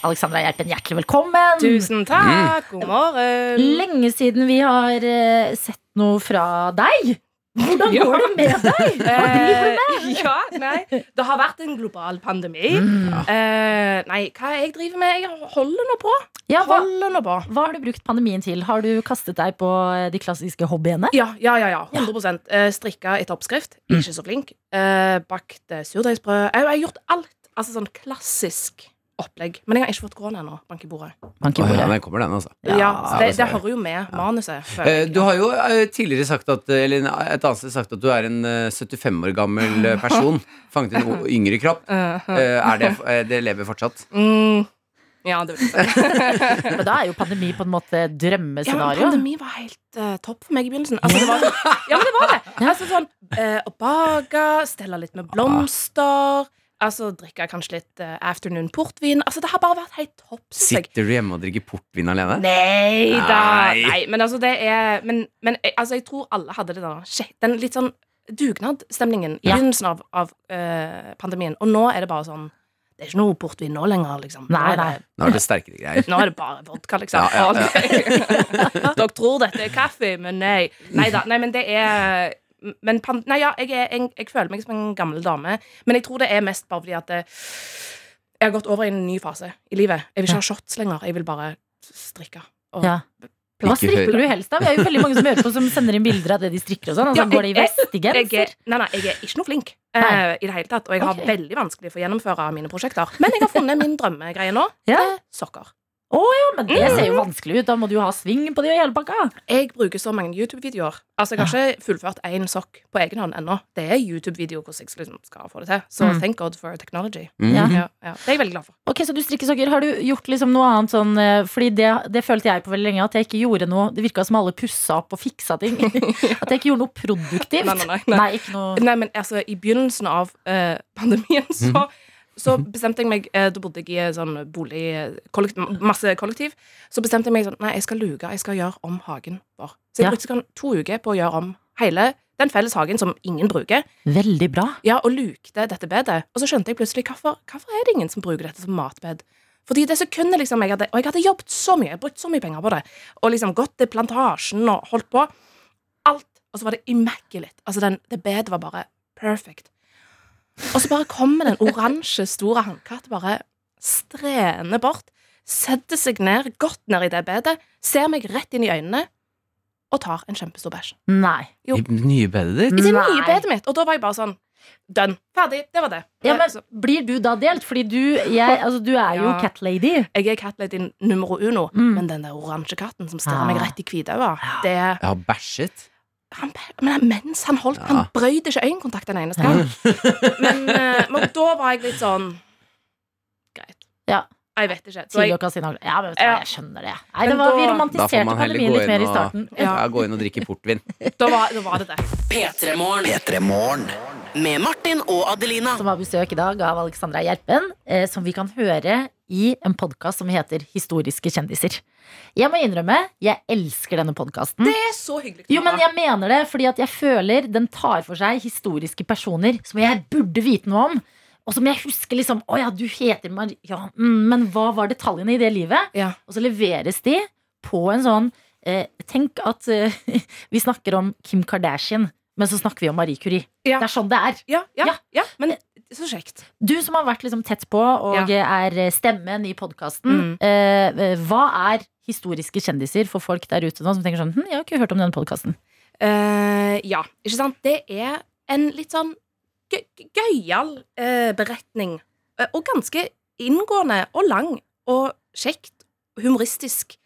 Alexandra Gjerpen, hjertelig velkommen. Tusen takk. God morgen. Lenge siden vi har eh, sett noe fra deg. Hvordan Ja. går det med deg? Hva driver du med? Eh, ja, nei. Det har vært en global pandemi. Mm. Eh, nei, hva jeg driver med? Jeg holder nå på. Ja, hva, Holder på. hva har du brukt pandemien til? Har du kastet deg på eh, de klassiske hobbyene? Ja, ja, ja. ja 100 eh, Strikka etter oppskrift. Mm. Ikke så flink. Eh, bakt surdeigsbrød. Jeg, jeg har gjort alt. Altså sånn klassisk opplegg. Men jeg har ikke fått korona ennå. Bank i bordet. Bank i Å, ja, den kommer den, altså. Ja, Ja, det, det hører jo med manuset. Eh. Du har jo eh, tidligere sagt at Eller et annet sted sagt at du er en eh, 75 år gammel eh, person. Fanget i en yngre kropp. Uh, Eh, Er det, eh, det lever fortsatt? mm, ja, det vil jeg si. Men da er jo pandemi på en måte drømmescenario. Ja, men pandemi var helt uh, topp for meg i begynnelsen. Altså, det var, ja, men det var det. Altså, sånn, uh, å bake, stelle litt med blomster. Altså, drikke kanskje litt uh, afternoon portvin. Altså, det har bare vært helt topp. Sitter du hjemme og drikker portvin alene? Nei da. Nei. Nei, men altså, det er Men, men eh, altså, jeg tror alle hadde det der shit, Den litt sånn dugnadsstemningen i Ja. begynnelsen av, av uh, pandemien. Og nå er det bare sånn Det er ikke noe portvin nå lenger, liksom. Nei, nei. Nå er det sterkere greier. nå er det bare vodka, liksom. Ja, ja, ja. Dere tror dette er kaffe, men nei. Nei da. Nei, men det er men Nei, ja, jeg, er, jeg, jeg føler meg som en gammel dame. Men jeg tror det er mest bare fordi at det, jeg har gått over i en ny fase i livet. Jeg vil ikke ha shots lenger. Jeg vil bare strikke. Og Ja. Hva strikker du helst av? Vi har jo veldig mange som hører på som sender inn bilder av det de strikker og sånn. Altså, Ja, går det i vestigenser? er, nei, nei, jeg er ikke noe flink eh, i det hele tatt. Og jeg har veldig vanskelig for å gjennomføre mine prosjekter. Men jeg har funnet min drømmegreie nå. Ja. Det er ja, Men det ser jo vanskelig ut. Da må du jo ha sving på de og hele pakka. Jeg bruker så mange YouTube-videoer. Altså, Jeg har ikke fullført én sokk på egen hånd ennå. Det er YouTube-videoer hvordan jeg liksom skal få det til. Så Mm. thank God for technology. Mm. Ja. Ja, ja. Det er jeg veldig glad for. Ok, Så du strikker sokker. Har du gjort liksom noe annet sånn eh, Fordi det, det følte jeg på veldig lenge, at jeg ikke gjorde noe Det virka som alle pussa opp og fiksa ting. At jeg ikke gjorde noe produktivt. Nei, nei, nei, nei. Nei, ikke noe Nei, men altså, i begynnelsen av uh, pandemien så, så bestemte jeg meg eh, Da bodde jeg i en sånn bolig kollektiv, Masse kollektiv. Så bestemte jeg meg sånn Nei, jeg skal luke. Jeg skal gjøre om hagen vår. Så jeg brukte sånn to uker på å gjøre om hele den felles hagen som ingen bruker. Veldig bra. Ja, og lukte dette bedet. Og så skjønte jeg plutselig hvorfor, hvorfor er det ingen som bruker dette som matbed. Fordi det sekundet liksom jeg hadde Og jeg hadde jobbet så mye, jeg brukt så mye penger på det, og liksom gått til plantasjen og holdt på. Alt. Og så var det immaculate. Altså, den, det bedet var bare perfect. Og så bare kommer den oransje, store hannkatten bare strener bort, setter seg ned, godt ned i det bedet, ser meg rett inn i øynene og tar en kjempestor bæsj. Nei. Jo. I det nye bedet ditt? I det Nei. nye bedet mitt. Og da var jeg bare sånn Done. Ferdig. Det var det. Ja, men Blir du da delt? Fordi du, jeg, altså, du er jo Ja. cat lady. Jeg er cat lady numero uno, Mm. men den der oransje katten som stirrer Ah. meg rett i hvitøyet, det Jeg har bæsjet. Han, men mens han holdt Ja. Han brøyde ikke øyekontakt en eneste gang. men, eh, men da var jeg litt sånn Greit. Ja. Jeg vet ikke. Så jeg, Tidlig inn. Ja, men vet du hva, jeg skjønner det. Nei, Men det var, vi da- Da får romantiserte man heller pandemien gå litt mer i og, starten. ja, gå inn og drikke portvin. da, var, da var det det. P3morgen. P3 Morgen. Med Martin og Adelina. Som har besøk i dag av Alexandra Gjerpen, eh, som vi kan høre i en podkast som heter Historiske kjendiser. Jeg må innrømme, jeg elsker denne podkasten. Det er så hyggelig. Jo, men jeg mener det, fordi at jeg føler den tar for seg historiske personer som jeg burde vite noe om. Og som jeg husker liksom Å ja, du heter Maria ja, mm, Men hva var detaljene i det livet? Ja. Og så leveres de på en sånn eh, Tenk at eh, vi snakker om Kim Kardashian, men så snakker vi om Marie Curie. Ja. Det er sånn det er. Ja, Ja. ja, men så kjekt. Du som har vært liksom tett på og er stemmen i podkasten. Mm. Eh, hva er historiske kjendiser for folk der ute nå som tenker sånn hm, Jeg har ikke hørt om denne podkasten. Eh, ja, ikke sant? Det er en litt sånn gøy- gøyal eh, beretning. Eh, og ganske inngående og lang og kjekt, humoristisk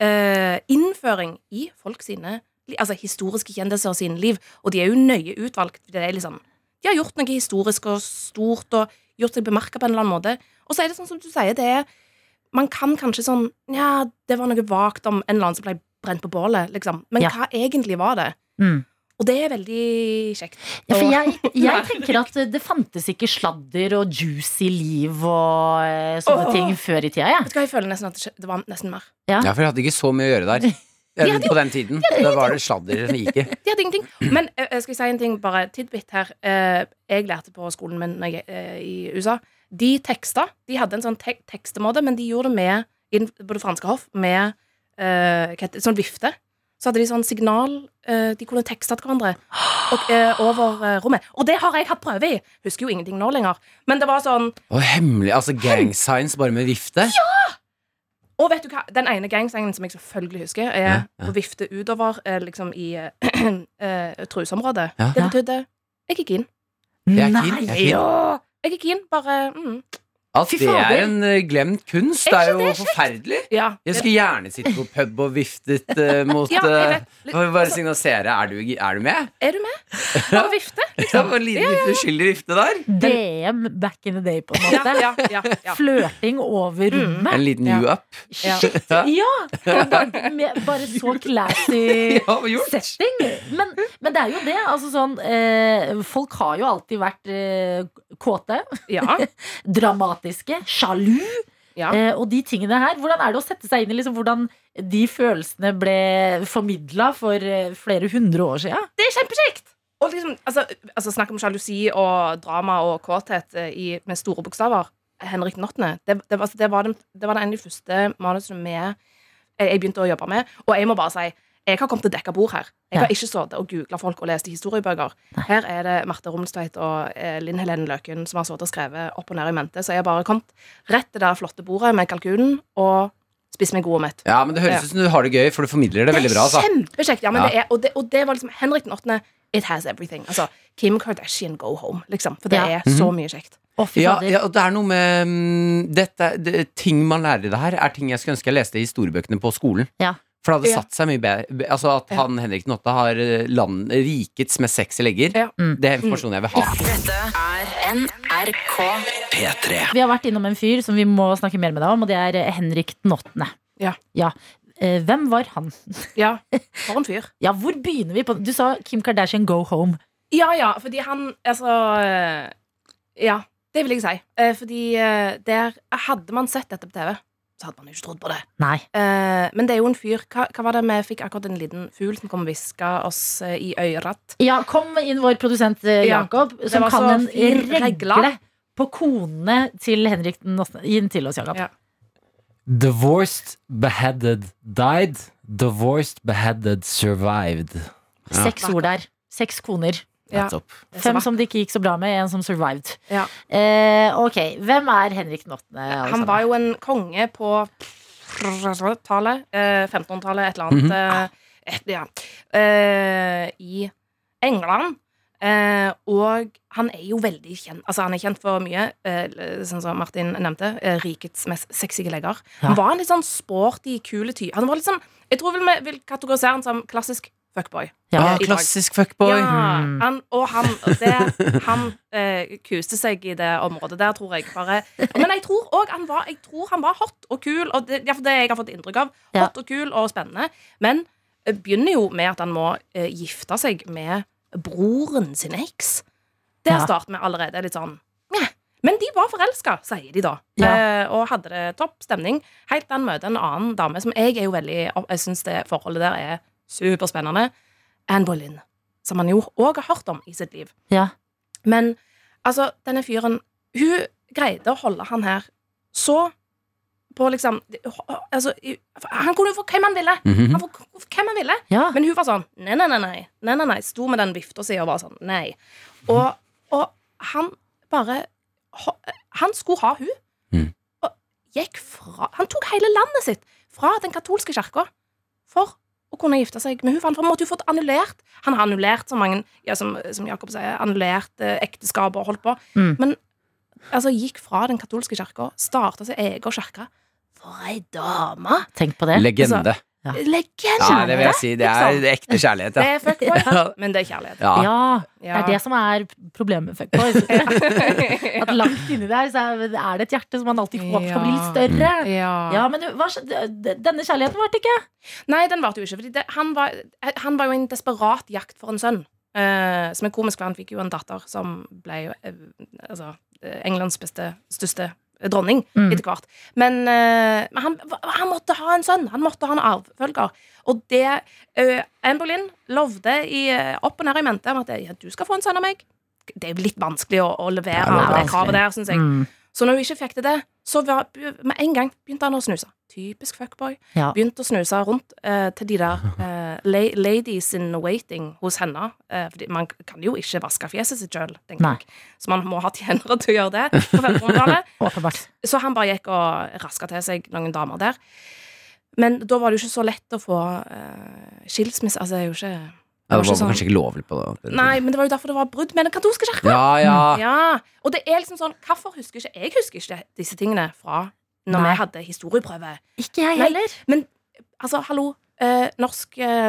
eh, innføring i folk sine Altså historiske kjendiser sine liv. Og de er jo nøye utvalgt. Det er liksom, de har gjort noe historisk og stort og gjort seg bemerka på en eller annen måte. Og så er det sånn som du sier, det er Man kan kanskje sånn Ja, det var noe vagt om en eller annen som ble brent på bålet, liksom. Men Ja. hva egentlig var det? Mm. Og det er veldig kjekt. Ja, for jeg, jeg tenker at det fantes ikke sladder og juicy liv og eh, sånne oh, ting før i tida. Ja. Vet du hva, jeg føler nesten at det var nesten mer. Ja, for jeg hadde ikke så mye å gjøre der. De På den tiden. Da var det sladder som gikk i. De hadde ingenting. Men jeg skal si en ting, bare tidbit her. Jeg lærte på skolen min i USA. De teksta. De hadde en sånn te tekstemåte, men de gjorde det med på det franske hoff med sånn vifte. Så hadde de sånn signal De kunne tekste til hverandre og, over rommet. Og det har jeg hatt prøve i! Husker jo ingenting nå lenger. Men det var sånn Og hemmelig, altså gang signs bare med vifte. Og vet du hva, den ene gangsangen som jeg selvfølgelig husker, er Ja, ja. å vifte utover eh, liksom i eh, eh, truseområdet. Ja. Det betydde jeg er inn'. Nei, jeg er keen, bare mm. At det er en eh, glemt kunst, Er det er jo det er forferdelig. Ja. Jeg skulle gjerne sitte på pub og viftet uh, mot Ja. Litt- Bare altså- signalisere. Er du, er du med? Er du med? Og vifte. Ja, en liten ja, uskyldig vifte der. DM back in the day, på en måte. ja, ja, ja. Flørting over rommet. En liten Ja. you up. Ja. Bare- med Bare så classy setting. Men, men det er jo det. Altså sånn, eh, folk har jo alltid vært eh, kåte, Ja. dramatiske, sjalu. ja. Eh, og de tingene her, Hvordan er det å sette seg inn i liksom, hvordan de følelsene ble formidla for eh, flere hundre år siden? Det er kjempekjekt! Og liksom, altså, altså Snakk om sjalusi og drama og kåthet eh, i, med store bokstaver. Henrik den. Det, det, var- altså, det, var den- det var det en av de første manusene jeg, jeg begynte å jobbe med. Og jeg må bare si jeg har kommet til dekka bord her. Jeg Ja. har ikke sittet og googla folk og lest historiebøker. Her er det Marte Romstveit og eh, Linn Helene Løken som har sittet og skrevet opp og ned i mente. Så jeg har bare kommet rett til det flotte bordet med kalkunen og spist meg god og mett. Ja, men det høres Ja. ut som du har det gøy, for du formidler det veldig bra. Altså. Kjempekjekt. Ja, men Ja. Det er, og, det, og det var liksom Henrik den åttende It has everything. Altså, Kim Kardashian go home, liksom. For det Ja. er så mye kjekt. Ja, ja, og det er noe med um, dette, det, Ting man lærer i det her, er ting jeg skulle ønske jeg leste i historiebøkene på skolen. Ja. For det hadde Ja. satt seg mye bedre Altså At Ja. han Henrik Notte har eh, land, rikets med sexy legger, Ja. Mm. det er informasjonen jeg vil ha. Dette er NRK. P3. Vi har vært innom en fyr som vi må snakke mer med deg om, og det er eh, Henrik den åttende. Ja. Eh, Hvem var han? Ja, for en fyr. Ja, hvor begynner vi på Du sa Kim Kardashian go home. Ja, ja, fordi han Altså Ja, det vil jeg si. Eh, Fordi der Hadde man sett dette på TV, så hadde man jo ikke trodd på det. Nei. Eh, Men det er jo en fyr Hva, hva var det vi fikk akkurat en liten fugl som kom og hviska oss eh, i øret? Ja, kom inn vår produsent eh, Ja, Jakob, det som var kan en fin regle regle. på konene til Henrik den åttende. Gi den til oss, Jakob. Ja. Divorced, beheaded, died. Divorced, beheaded, survived. Seks ord der. Seks koner. Ja. Fem som det ikke gikk så bra med, en som survived. Ja. Eh, ok, hvem er Henrik den åttende? Han var jo en konge på tallet, eh, 1500-tallet, et eller annet. eh, et, ja. eh, I England. Eh, og han er jo veldig kjent Altså Han er kjent for mye, eh, sånn som Martin nevnte. Eh, rikets mest sexy legger. Han var en litt sånn sporty, kule type. Han var litt sånn Jeg tror vi vil kategorisere han som klassisk fuckboy. Ja, ah, klassisk fuckboy. Ja, Mm. han, og han, det, han eh, kuste seg i det området der, tror jeg bare. Men jeg tror òg han var han var hot og kul, og det, ja, for det jeg har fått inntrykk av. Ja. Hot og kul og spennende. Men eh, begynner jo med at han må eh, gifte seg med broren sin eks. Der Ja. starter vi allerede litt sånn Meh. Men de var forelska, sier de da. Ja. Eh, og hadde det topp stemning. Helt til han møter en annen dame som jeg er jo veldig Jeg syns det forholdet der er superspennende. Anne Boleyn. Som han jo òg har hørt om i sitt liv. Ja. Men altså, denne fyren Hun greide å holde han her så på liksom altså, Han kunne jo få hvem han ville. Mhm. Han få hvem han ville. Ja. Men hun var sånn Nei, nei, nei. nei, nei, nei, nei. Sto med den vifta si og var sånn Nei. Og, og han bare Han skulle ha hun Mm. Og gikk fra Han tok hele landet sitt fra den katolske kirka for kunne gifte seg med hun, for han måtte jo fått annullert Han har annullert så mange ja, som, som Jakob sier, annullert eh, ekteskap og holdt på. Mm. Men altså, gikk fra den katolske kirka, starta sin egen kirke. For ei dame! Tenk på det. Legende. Ja. Legende! Ja, det vil jeg si. Det er ekte kjærlighet, Det er fuckboy, men det er kjærlighet. ja. Ja, det er det som er problemet med fuckboys. At langt inni der så er det et hjerte som man alltid håper skal bli litt større. Ja. Ja, men hva, denne kjærligheten varte ikke. Nei, den varte jo ikke. Fordi det, han, var, han var jo i en desperat jakt for en sønn. Eh, som er komisk, for han fikk jo en datter som ble jo eh, altså, eh, Englands beste, største dronning Mm. etter hvert. Men, eh, men han, han måtte ha en sønn. Han måtte ha en arvfølger. Og det uh, Anne Boleyn lovde i, eh, opp og ned i mente om at ja, du skal få en sønn av meg. Det er jo litt vanskelig å, å levere det det, kravet der, syns jeg. Mm. Så når hun ikke fikk til det, så var, med en gang begynte han å snuse. Typisk fuckboy. Ja. Begynte å snuse rundt eh, til de der eh, ladies in waiting hos henne. Eh, fordi man kan jo ikke vaske fjeset sitt sjøl, jeg. Så man må ha tjenere til å gjøre det. på 1500-tallet. Så han bare gikk og raska til seg noen damer der. Men da var det jo ikke så lett å få eh, skilsmisse. Altså, det er jo ikke Ja, det var sånn- kanskje ikke lovlig på det. Nei, men det var jo derfor det var brudd med den katolske kirka. Ja, ja. Ja, og det er liksom sånn Hvorfor husker ikke Jeg husker ikke disse tingene fra når Nei. vi hadde historieprøve. Ikke jeg Nei. heller. Men altså, hallo. Eh, norsk eh,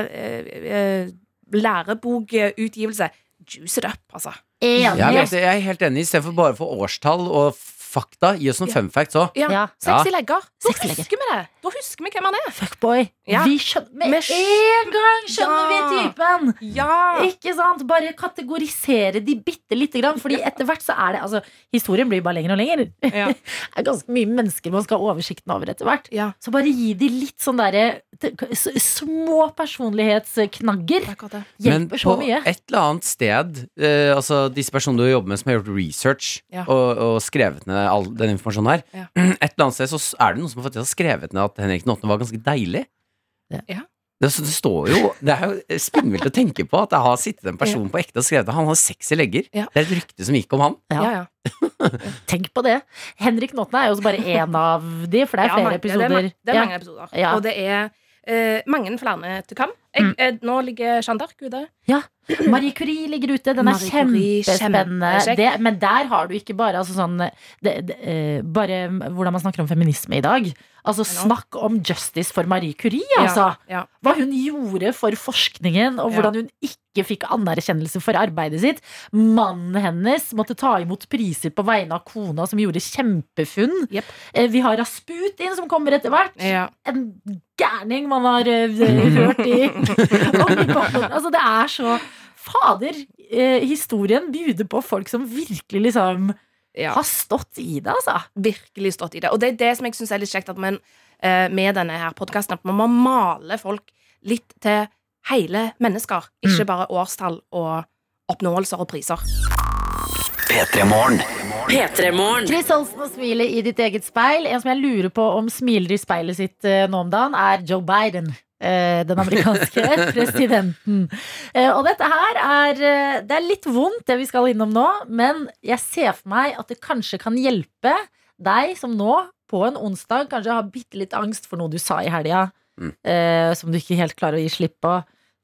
eh, lærebokutgivelse. Juice it up, altså. Enig. Jeg, vet, jeg er helt enig. Istedenfor bare for årstall og fakta, gi oss noen Ja. fun facts òg. Ja, Ja. Sexy legger. Da Sexy legger. husker vi det. Da husker vi hvem han er. Fuckboy. Ja. Vi skjønner Med en gang skjønner vi typen! Ja. Ikke sant? Bare kategorisere de bitte lite grann. Fordi etter hvert så er det Altså, historien blir bare lenger og lenger. Ja. Det er ganske mye mennesker man skal ha oversikten over etter hvert. ja. Så bare gi de litt sånn derre Små personlighetsknagger. hjelper er akkurat det. Men på så mye. et eller annet sted, eh, altså disse personene du jobber med som har gjort research Ja. og, og skrevet ned all den informasjonen her, Ja. et eller annet sted så er det noen som har skrevet ned at Henrik den 8. var ganske deilig. Ja. Det, det står jo Det er jo spinnvilt å tenke på at det har sittet en person på ekte og skrevet at han har sexy legger. Ja. Det er et rykte som gikk om han. Ja. Ja. Tenk på det. Henrik Nåtne er jo også bare én av de, for det er Ja, flere mange- episoder. Det er, det er Ja. mange episoder. Ja. Og det er uh, mange flere til kam. Jeg, Mm. eh, nå ligger Jeanne d'Arc ute. Ja. Marie Curie ligger ute. Den er Marie kjempespennende. Det, men der har du ikke bare altså sånn det, det, eh, Bare hvordan man snakker om feminisme i dag. Altså Snakk om justice for Marie Curie, altså. Ja, ja. Hva hun gjorde for forskningen, og hvordan hun ikke fikk anerkjennelse for arbeidet sitt. Mannen hennes måtte ta imot priser på vegne av kona, som gjorde kjempefunn. Jep. Eh, Vi har Rasputin, som kommer etter hvert. Ja. En gærning man har eh, hørt i. Altså, det er så Fader, eh, historien bjuder på folk som virkelig liksom Ja. har stått i det, altså. virkelig stått i det. Og det er det som jeg syns er litt kjekt at man, eh, med denne her podkasten, at man må male folk litt til hele mennesker. Ikke bare årstall og oppnåelser og priser. P3 Morgen. P3morgen. Chris Olsen og smilet i ditt eget speil. En som jeg lurer på om smiler i speilet sitt eh, nå om dagen, er Joe Biden. Eh, Den amerikanske presidenten. Eh, Og dette her er eh, Det er litt vondt, det vi skal innom nå, men jeg ser for meg at det kanskje kan hjelpe deg som nå, på en onsdag, kanskje har bitte litt angst for noe du sa i helga, Mm. som du ikke helt klarer å gi slipp på.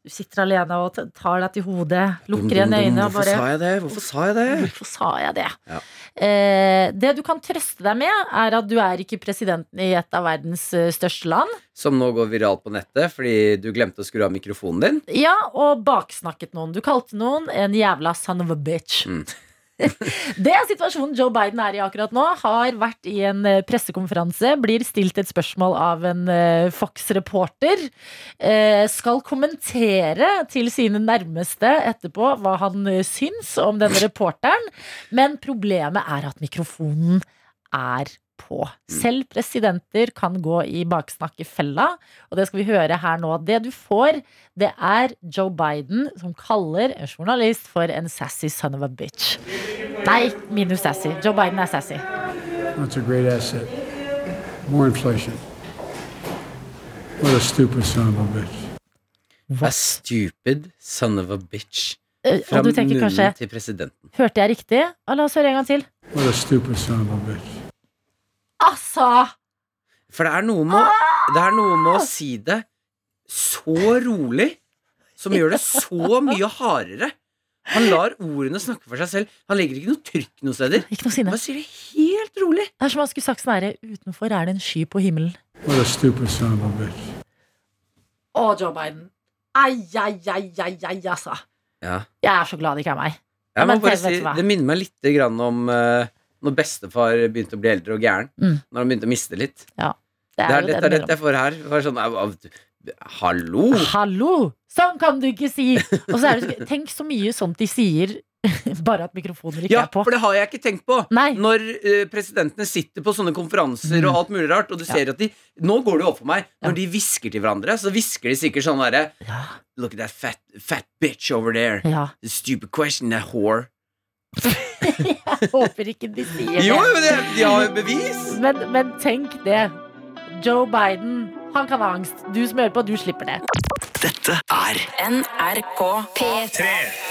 Du sitter alene og tar deg til hodet, lukker igjen øynene og bare jeg det? Hvorfor sa jeg det? Hvorfor sa jeg det? Ja. Eh, det du kan trøste deg med, er at du er ikke presidenten i et av verdens eh, største land. Som nå går viralt på nettet fordi du glemte å skru av mikrofonen din. Ja, og baksnakket noen. Du kalte noen en jævla son of a bitch. Mm. det er situasjonen Joe Biden er i akkurat nå. Har vært i en eh, pressekonferanse, blir stilt et spørsmål av en eh, Fox-reporter. Eh, skal kommentere til sine nærmeste etterpå hva han syns om denne reporteren. Men problemet er at mikrofonen er på. Selv presidenter kan gå i baksnakkefella, og det skal vi høre her nå. Det du får, det er Joe Biden som kaller en journalist for en sassy son of a bitch. Nei, minus sassy. Joe Biden er sassy. That's a great asset. More inflation. What a stupid son of a bitch. A stupid son of a bitch. Eh, Fra munnen kanskje til presidenten. Hørte jeg riktig? Ah, La oss høre en gang til. What a stupid son of a bitch. Altså! For det er noe med, å- det er noe med å si det så rolig, som gjør det så mye hardere. Han lar ordene snakke for seg selv. Han legger ikke noe trykk noen steder. Ikke noe sinne. Han sier det helt rolig. Det er som han skulle sagt sånn herre Utenfor er det en sky på himmelen. What a stupid son of a bitch. Å, Joe Biden. Ai, ai, ai, ai, ai, altså. Ja. Jeg er så glad det ikke er meg. Jeg må men bare vet du si, hva? Det minner meg litt grann om eh, når bestefar begynte å bli eldre og gæren. Mm. Når han begynte å miste litt. Det Det er er, jo dette er det dette jeg får her. Det sånn, Hallo! Hallo! Sånn kan du ikke si! Og så er det tenk så mye sånt de sier, bare at mikrofoner ikke Ja, er på. Ja, for det har jeg ikke tenkt på. Nei. Når uh, presidentene sitter på sånne konferanser og alt mulig rart, og du ser at de Nå går det jo opp for meg. Når de hvisker til hverandre, så hvisker de sikkert sånn derre Ja, Look at that fat, fat bitch over there. ja. The stupid question, that whore. Jeg håper ikke de sier det. Jo, men det, de har jo bevis! Men, men tenk det. Joe Biden, han kan ha angst. Du som hører på, du slipper det. Dette er NRK P3.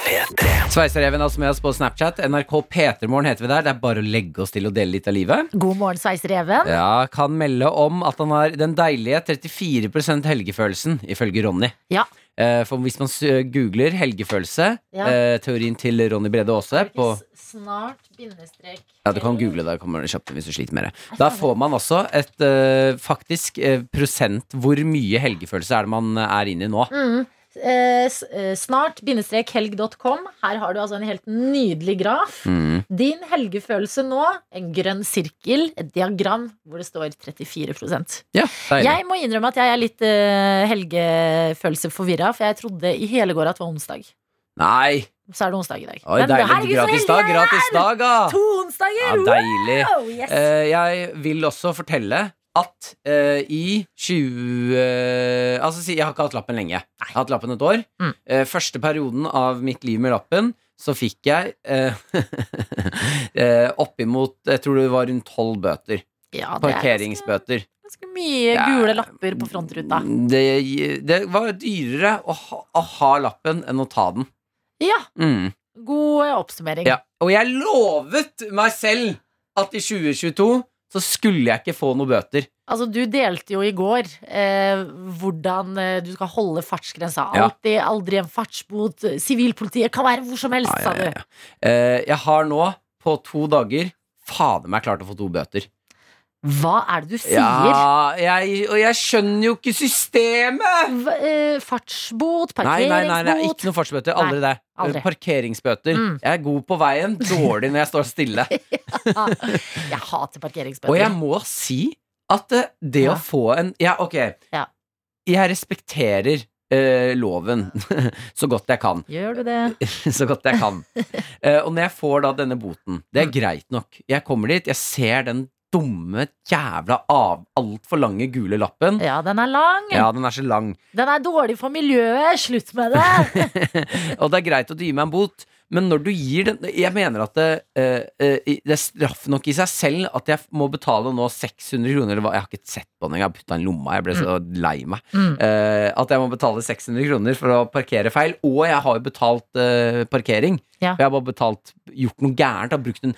P3. Sveisereven altså med oss på Snapchat. NRK P3morgen heter vi der. Det er bare å legge oss til og dele litt av livet. God morgen, sveisereven. Ja, Kan melde om at han har den deilige 34% helgefølelsen, ifølge Ronny. Ja. Eh, For hvis man googler helgefølelse, Ja. eh, teorien til Ronny Brede Aase på Snart bindestrek Ja, du kan google det, kommer det kjapt hvis du sliter med det. Da får man også et eh, faktisk prosent hvor mye helgefølelse er det man er inne i nå. Mm. Eh, eh, snart bindestrek helg.com. Her har du altså en helt nydelig graf. Mm. Din helgefølelse nå, en grønn sirkel, et diagram hvor det står 34% Ja. Jeg må innrømme at jeg er litt uh, helgefølelseforvirra, for jeg trodde i hele går at det var onsdag. Nei! Så er det onsdag i dag. Oi, Men deilig. herregud, Gratis dag, gratis dag, da! To onsdager! Ja, deilig. Wow, yes. Eh, jeg vil også fortelle at uh, i 20 uh, Altså, si, jeg har ikke hatt lappen lenge. Jeg har hatt lappen et år. Mm. Uh, første perioden av mitt liv med lappen så fikk jeg eh, eh, oppimot Jeg tror det var rundt tolv bøter. Ja, er Parkeringsbøter. ganske mye Ja. gule lapper på frontruta. Det, det var dyrere å ha, å ha lappen enn å ta den. Ja, Mm. god eh, oppsummering. Ja. Og jeg lovet meg selv at i 2022 så skulle jeg ikke få noen bøter. Altså, du delte jo i går eh, hvordan eh, du skal holde fartsgrensa. Ja. Alltid, aldri en fartsbot. Sivilpolitiet kan være hvor som helst, Ja, ja, sa ja, du. Eh, jeg har nå, på to dager, fader meg klart å få to bøter. Hva er det du sier? Ja, jeg, og jeg skjønner jo ikke systemet! V eh, fartsbot, Nei, nei, nei, nei, ikke noe fartsbøter. Aldri det. aldri. Parkeringsbøter. Mm. Jeg er god på veien, dårlig når jeg står stille. Jeg hater parkeringsbøter. Og jeg må si at eh, det Ja. å få en Ja, ok. Ja. Jeg respekterer uh, loven så godt jeg kan. Gjør du det? så godt jeg kan. Uh, og når jeg får da denne boten, det er greit nok. Jeg kommer dit, jeg ser den dumme, jævla av altfor lange gule lappen. Ja, den er lang. Ja, den er så lang. Den er dårlig for miljøet. Slutt med det. og det er greit at du gir meg en bot, men når du gir den Jeg mener at det, eh, eh, det er straff nok i seg selv at jeg må betale nå 600 kroner. Jeg har ikke sett på den, jeg har putta den i lomma. Jeg ble så lei meg. Mm. Eh, at jeg må betale 600 kroner for å parkere feil. Og jeg har jo betalt eh, parkering. Ja. Jeg har bare betalt gjort noe gærent. Har brukt en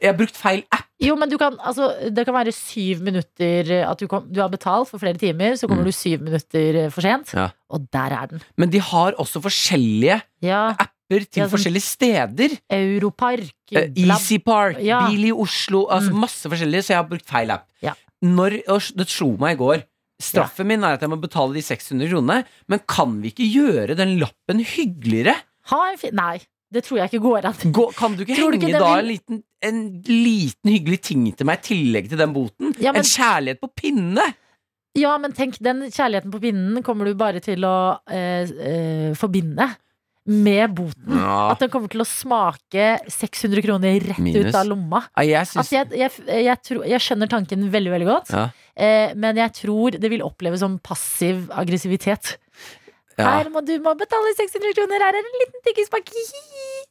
jeg har brukt feil app. Jo, men du kan, altså, det kan være syv minutter at du, kom, du har betalt for flere timer, så kommer Mm. du syv minutter eh, for sent, Ja. og der er den. Men de har også forskjellige Ja, apper til Ja, sånn- forskjellige steder. Europark. Uh, Easypark, Ja. bil i Oslo, altså Mm. masse forskjellige, så jeg har brukt feil app. Ja. Når, det slo meg i går. Straffen min er at jeg må betale de 600 kronene, men kan vi ikke gjøre den lappen hyggeligere? Nei, det tror jeg ikke går an. Gå, kan du ikke Tror du henge ikke det da vil- en liten, en liten hyggelig ting til meg i tillegg til den boten? Ja, men- En kjærlighet på pinne! Ja, men tenk, den kjærligheten på pinnen kommer du bare til å eh, eh, forbinde med boten. Ja. At den kommer til å smake 600 kroner rett Minus. ut av lomma. Ja, jeg synes... Altså, jeg, jeg, tror, jeg skjønner tanken veldig, veldig godt. Ja. Eh, men jeg tror det vil oppleves som passiv aggressivitet. Ja. Her må du må betale 600 kroner, her er en liten tyggispakke.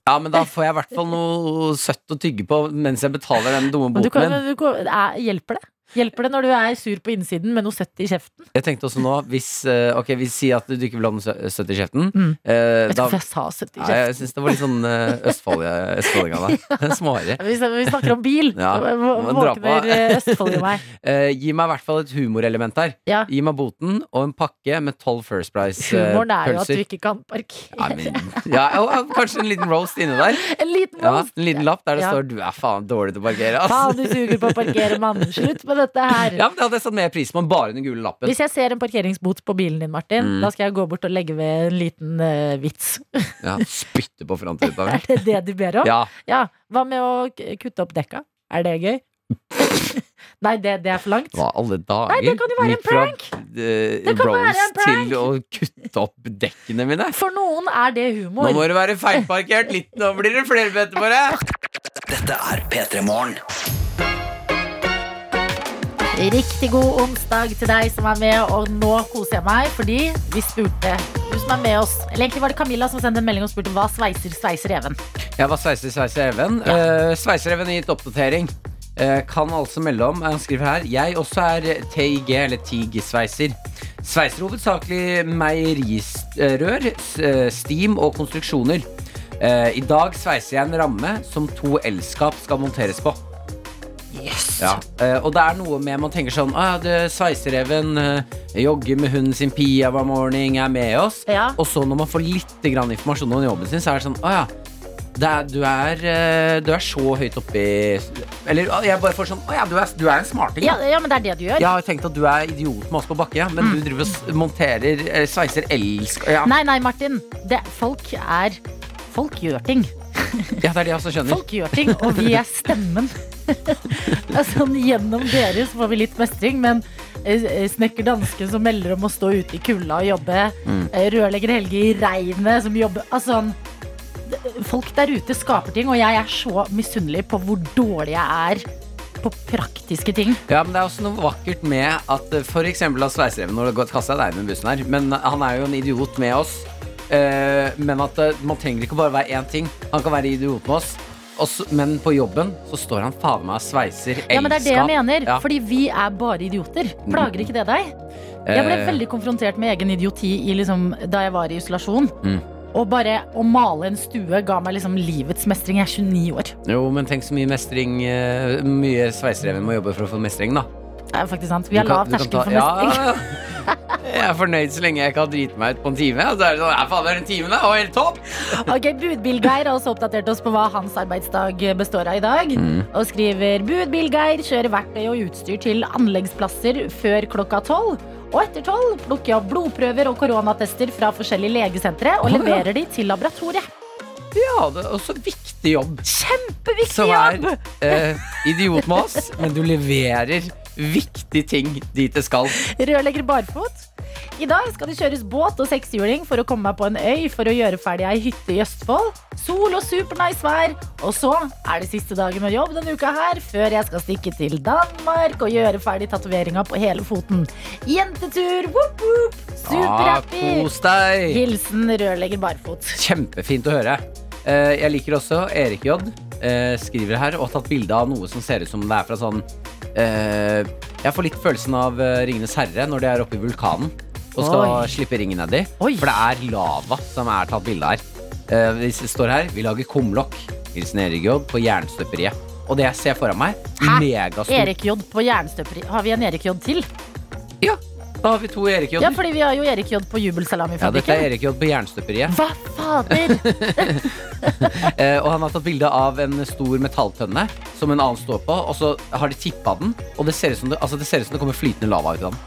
ja, men da får jeg i hvert fall noe søtt å tygge på mens jeg betaler den dumme boken boten min. du kan, er, hjelper det? Hjelper det når du er sur på innsiden med noe søtt i kjeften? Jeg tenkte også nå, hvis eh, Ok, vi sier at du ikke vil ha noe søtt i kjeften. Mm. eh, Vet du hvorfor jeg sa søtt i kjeften? Nei, jeg syns det var litt sånn østfolding av deg. Småere. Vi, snakker om bil. Ja. Våkner eh, Østfold i meg. Eh, gi meg i hvert fall et humorelement her. Ja. Gi meg boten og en pakke med tolv First Price-pølser. Humoren er jo at du ikke kan parkere. ja, men, ja, og, kanskje en liten roast inni der. En liten roast. en liten lapp der det står 'du er faen dårlig til å parkere'. Faen, du suger på å parkere, mann. Slutt med dette her. Ja, men Det hadde jeg satt mer pris på enn bare den gule lappen. Hvis jeg ser en parkeringsbot på bilen din, Martin, Mm. da skal jeg gå bort og legge ved en liten uh, vits. Ja, Spytte på framtida. Er det det du ber om? Ja. Ja. Hva med å kutte opp dekka? Er det gøy? Nei, det, det er for langt. Hva alle dager? Nei, det kan jo være en Gikk fra, prank. eh, Det kan være en prank. til å kutte opp dekkene mine. For noen er det humor. Nå må du være feilparkert litt, nå blir det flere bøter på deg. Dette er P3 Morgen. Riktig god onsdag til deg som er med, og nå koser jeg meg fordi vi spurte du som er med oss. Eller egentlig var det Camilla som sendte en melding og spurte hva sveiser sveiser Even. Ja, hva sveiser, sveiser Even. Eh, sveiser-Even gitt oppdatering. Uh, kan altså melde om, han skriver her Jeg også er TIG, eller TIG-sveiser. Sveiser hovedsakelig meierirør, s- eh, og konstruksjoner. Uh, I dag sveiser jeg en ramme som to elskap skal monteres på. Ja. Uh, og det er noe med man tenker sånn ah, det Sveisereven uh, jogger med hunden sin Pia hver morgen, er med oss. Ja. Og så når man får litt grann informasjon om jobben sin, så er det sånn Å ja. Det er, du, er, eh, du er så høyt oppi Eller ah, jeg bare får sånn Å ja, du er, du er en smarting. Ja, ja, men det er det du gjør. Jeg har tenkt at du er idiot med oss på bakke, ja, men du driver og monterer eh, sveiser elsk ja. Nei, nei, Martin. Det, folk er Folk gjør ting. ja, det er det jeg også skjønner. Folk gjør ting, og vi er stemmen. altså, gjennom dere så får vi litt mestring, men eh, snekker danske som melder om å stå ute i kulda og jobbe, Mm. eh, rørlegger Helge i regnet som jobber Altså, folk der ute skaper ting, og jeg er så misunnelig på hvor dårlig jeg er på praktiske ting. Ja, men det er også noe vakkert med at f.eks. av Sveisereven Nå har jeg deg med bussen her, men han er jo en idiot med oss. Eh, men at uh, man trenger ikke bare være én ting. Han kan være idiot med oss. Også, men på jobben så står han faen meg og sveiser elskap. Ja, men det er det jeg mener, Ja. fordi vi er bare idioter. Plager ikke det deg? Jeg ble Eh, veldig konfrontert med egen idioti i liksom, da jeg var i isolasjon. Mm. Og bare å male en stue ga meg liksom livets mestring. Jeg er 29 år. Jo, men tenk så mye mestring Mye sveisereven må jobbe for å få mestring, da. Det er faktisk sant. Vi har lav terskel for mestring. Ja, jeg er fornøyd så lenge jeg kan drite meg ut på en time. Og så er det sånn, ja, faen, er en time, da, og helt topp! Ok, Budbil-Geir har også oppdatert oss på hva hans arbeidsdag består av i dag. Mm. Og skriver Budbil-Geir kjører verktøy og utstyr til anleggsplasser før klokka tolv. Og etter tolv plukker jeg opp blodprøver og koronatester fra forskjellige legesentre og leverer de til laboratoriet. Ja, det er også viktig jobb. Kjempeviktig Som er jobb! eh, idiot med oss, men du leverer viktige ting dit det skal. Rørlegger barfot. I dag skal det kjøres båt og sekshjuling for å komme meg på en øy for å gjøre ferdig ei hytte i Østfold. Sol og supernice vær. Og så er det siste dagen med jobb denne uka her, før jeg skal stikke til Danmark og gjøre ferdig tatoveringa på hele foten. Jentetur, whoop whoop, Ah, kos deg! Hilsen rørlegger barfot. Kjempefint å høre. Eh, jeg liker også Erik J. eh, skriver her og har tatt bilde av noe som ser ut som det er fra sånn Jeg får litt følelsen av eh, Ringenes herre når de er oppe i vulkanen og skal Oi. slippe ringen nedi. For det er lava som er tatt bilde her. Eh, det står her Vi lager kumlokk. Hilsen Erik J. på Jernstøperiet. Og det jeg ser foran meg, megastort. Erik J på Jernstøperiet? Har vi en Erik J til? Da har vi to Erik J. Ja, fordi vi har jo Erik J på Ja, dette er Erik J. på Jernstøperiet. Hva fader? Eh, og han har tatt bilde av en stor metalltønne som en annen står på, og så har de tippa den, og det ser ut som det, altså det, ser ut som det kommer flytende lava ut av den.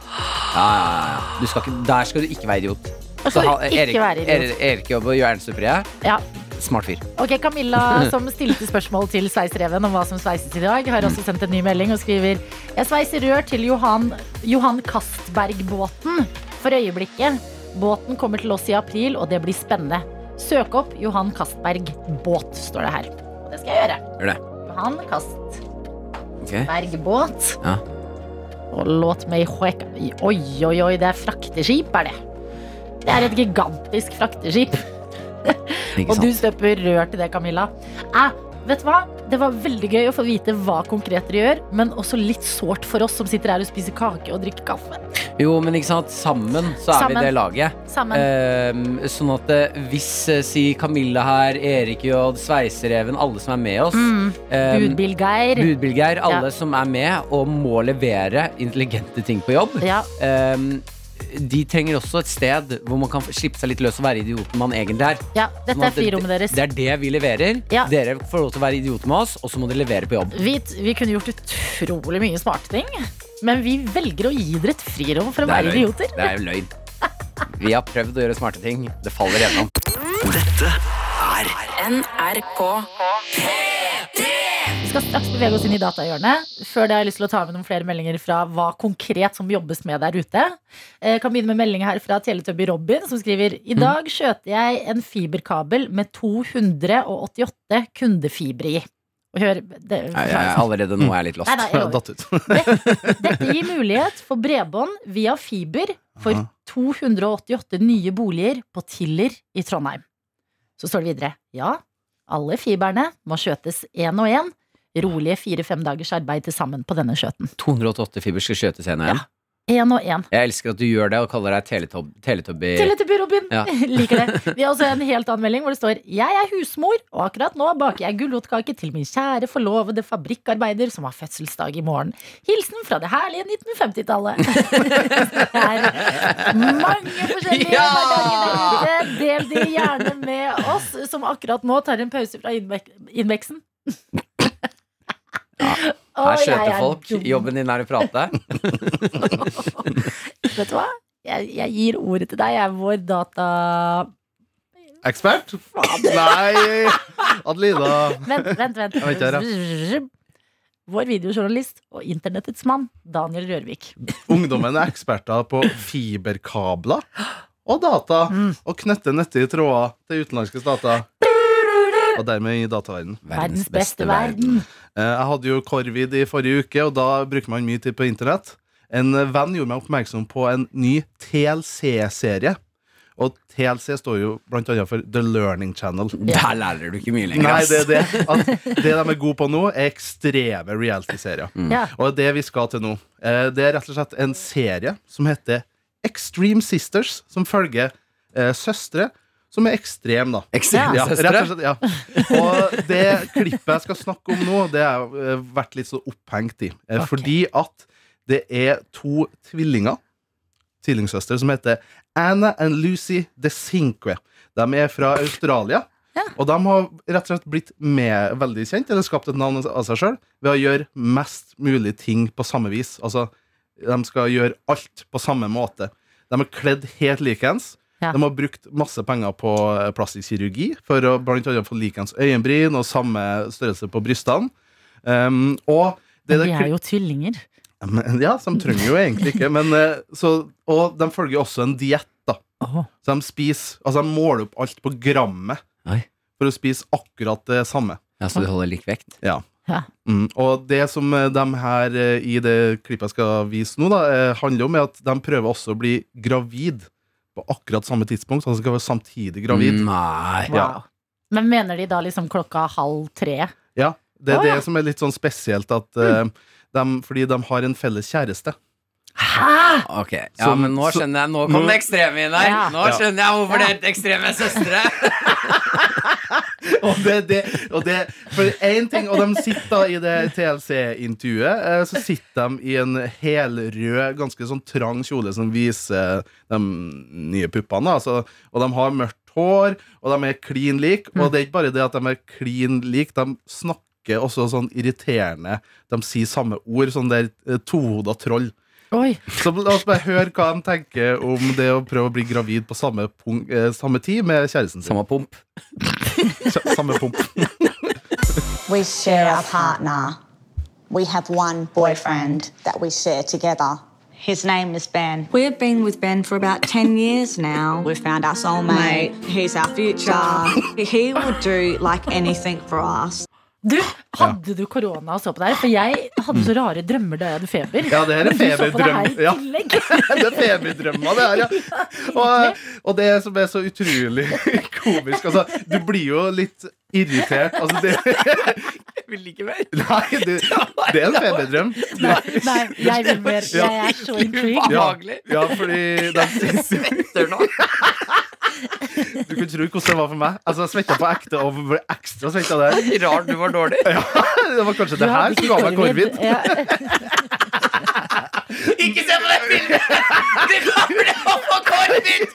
Ja, ja, ja. Skal ikke, der skal du ikke være idiot. Skal Så han- ikke Erik, være idiot. Erik, Erik jobber i Jernstøperiet. Ja. Smart fyr. Ok, Camilla, som stilte spørsmål til Sveisereven om hva som sveises i dag, har også sendt en ny melding og skriver Jeg sveiser rør til Johan, Johan Castberg-båten for øyeblikket. Båten kommer til oss i april, og det blir spennende. Søk opp Johan Castberg båt, står det her. Og det skal jeg gjøre. Gjør det. Johan Castberg båt. Ja. Og låt meg hueka Oi, oi, oi, det er frakteskip, er det. Det er et gigantisk frakteskip. Og du støper rør til det, Camilla. Eh, vet du hva? Det var veldig gøy å få vite hva konkret dere gjør, men også litt sårt for oss som sitter her og spiser kake og drikker kaffe. Jo, men ikke sant, sammen så er Sammen. vi det laget. Sammen. Eh, sånn at eh, hvis eh, si Camilla her, Erik J, Sveisereven, alle som er med oss Mm. eh, Budbilgeir. Budbilgeir, alle Ja. som er med og må levere intelligente ting på jobb. Ja. Ehm, de trenger også et sted hvor man kan slippe seg litt løs og være idioten man egentlig er. Ja, dette Sånn er frirommet deres. Det er det vi leverer. Ja. Dere får lov til å være idioter med oss, og så må dere levere på jobb. Vi, vi kunne gjort utrolig mye smarte ting, men vi velger å gi dere et frirom for å være løgn. idioter. Det er jo løgn. Vi har prøvd å gjøre smarte ting. Det faller gjennom. Dette er NRK skal straks bevege oss inn i datahjørnet. Før det har jeg lyst til å ta med noen flere meldinger fra hva konkret som jobbes med der ute. Jeg kan begynne med melding her fra Teletubby Robin, som skriver I dag skjøter jeg en fiberkabel med 288 kundefibre i. Hør, det, Nei, jeg, allerede nå er jeg litt lost. Nei, nei, datt ut. Dette gir mulighet for bredbånd via fiber for 288 nye boliger på Tiller i Trondheim. Så står det videre. Ja, alle fiberne må skjøtes én og én. Rolige fire-fem dagers arbeid til sammen på denne skjøten. 288 fiber skal skjøtes en Ja. Én og én. Jeg elsker at du gjør det og kaller deg Teletub Teletubby. Teletubby Robin! Ja. Liker det. Vi har også en helt annen melding hvor det står Jeg er husmor, og akkurat nå baker jeg gulrotkake til min kjære forlovede fabrikkarbeider som har fødselsdag i morgen. Hilsen fra det herlige 1950-tallet. det er mange forskjellige Ja! hverdager der ute. Del de gjerne med oss, som akkurat nå tar en pause fra innveksten. Å, Her skjøter er folk. dum. Jobben din er å prate. Vet du hva? Jeg, jeg gir ordet til deg. Jeg er vår data... Ekspert? Nei, Adelina. Vent, vent, vent. Jeg vet ikke, Vår videojournalist og internettets mann, Daniel Rørvik. Ungdommen er eksperter på fiberkabler og data, og knytter nyttige tråder til utenlandske stater. Og dermed i dataverdenen. Verdens beste verden. Eh, Jeg hadde jo Korvid i forrige uke, og da bruker man mye tid på internett. En venn gjorde meg oppmerksom på en ny TLC-serie. Og TLC står jo blant annet for The Learning Channel. Der lærer du ikke mye lenger. Nei, det er det. At det de er gode på nå, er ekstreme reality-serier. Ja. Og det vi skal til nå, eh, det er rett og slett en serie som heter Extreme Sisters, som følger eh, søstre som er ekstrem, da. Ekstrem, Ja, rett og slett, ja. Og det klippet jeg skal snakke om nå, det har jeg eh, vært litt så opphengt i. Okay. Fordi at det er to tvillinger, tvillingsøstre, som heter Anna and Lucy de Cinque. De er fra Australia. Og de har rett og slett blitt med, veldig kjent, eller skapt et navn av seg sjøl, ved å gjøre mest mulig ting på samme vis. Altså, de skal gjøre alt på samme måte. De er kledd helt likens. Ja. De har brukt masse penger på eh, plastisk kirurgi for å blant annet få likens øyenbryn og samme størrelse på brystene. Um, og det Men de er jo tvillinger. ja, så de trenger jo egentlig ikke. Men, eh, så, og de følger også en diett. da Så de spiser Altså de måler opp alt på grammet Oi. for å spise akkurat det samme. Ja, Så de holder lik vekt? Ja. Ja. Mm, og det som eh, de her i det klippet jeg skal vise nå, da, handler om, er at de prøver også å bli gravid på akkurat samme tidspunkt. Han skal være samtidig gravid. Nei. Ja. Wow. Men mener de da liksom klokka halv tre? ja. Det er det ja. som er litt sånn spesielt, at eh, de, fordi de har en felles kjæreste. Hæ?! Ok, ja, Som- men nå skjønner jeg Nå kom det ekstreme inn her. Ja. Nå skjønner jeg hvorfor Ja. det er ekstreme søstre. og det, det, og det For én ting Og de sitter i det TLC-intervjuet. Eh, så sitter de i en helrød, ganske sånn trang kjole som viser de nye puppene. Altså, og de har mørkt hår, og de er klin like. Og det er ikke bare det at de er klin like, de snakker også sånn irriterende. De sier samme ord, sånn der eh, tohoda troll. Oi. Så la oss bare høre hva de tenker om det å prøve å bli gravid på samme, punk, eh, samme tid med kjæresten sin. Samme pump. Samme pump. We share our partner. We have one boyfriend that we share together. His name is Ben. We've been with Ben for about 10 years now. We've found our soulmate. He's our future. he would do like anything for us. Du, hadde du korona og så på her? For jeg hadde så rare drømmer da jeg hadde feber. Ja, det er en du feberdrøm. Ja. det er feberdrømma, det her, ja. Og, og det som er så utrolig komisk Altså, du blir jo litt irritert. Altså, det Jeg vil ikke mer. Nei, det, det er en feberdrøm. Nei, nei, jeg vil mer. Jeg er så intrigued. Ja, ja fordi de Svetter nå. Du kunne tro hvordan det var for meg. Altså, Jeg svetta på ekte og ble ekstra svetta der. Rart du var dårlig. Ja, det var kanskje det her som ga meg korvid. Ja. Ikke se på det bildet! Du kommer til å få korvid!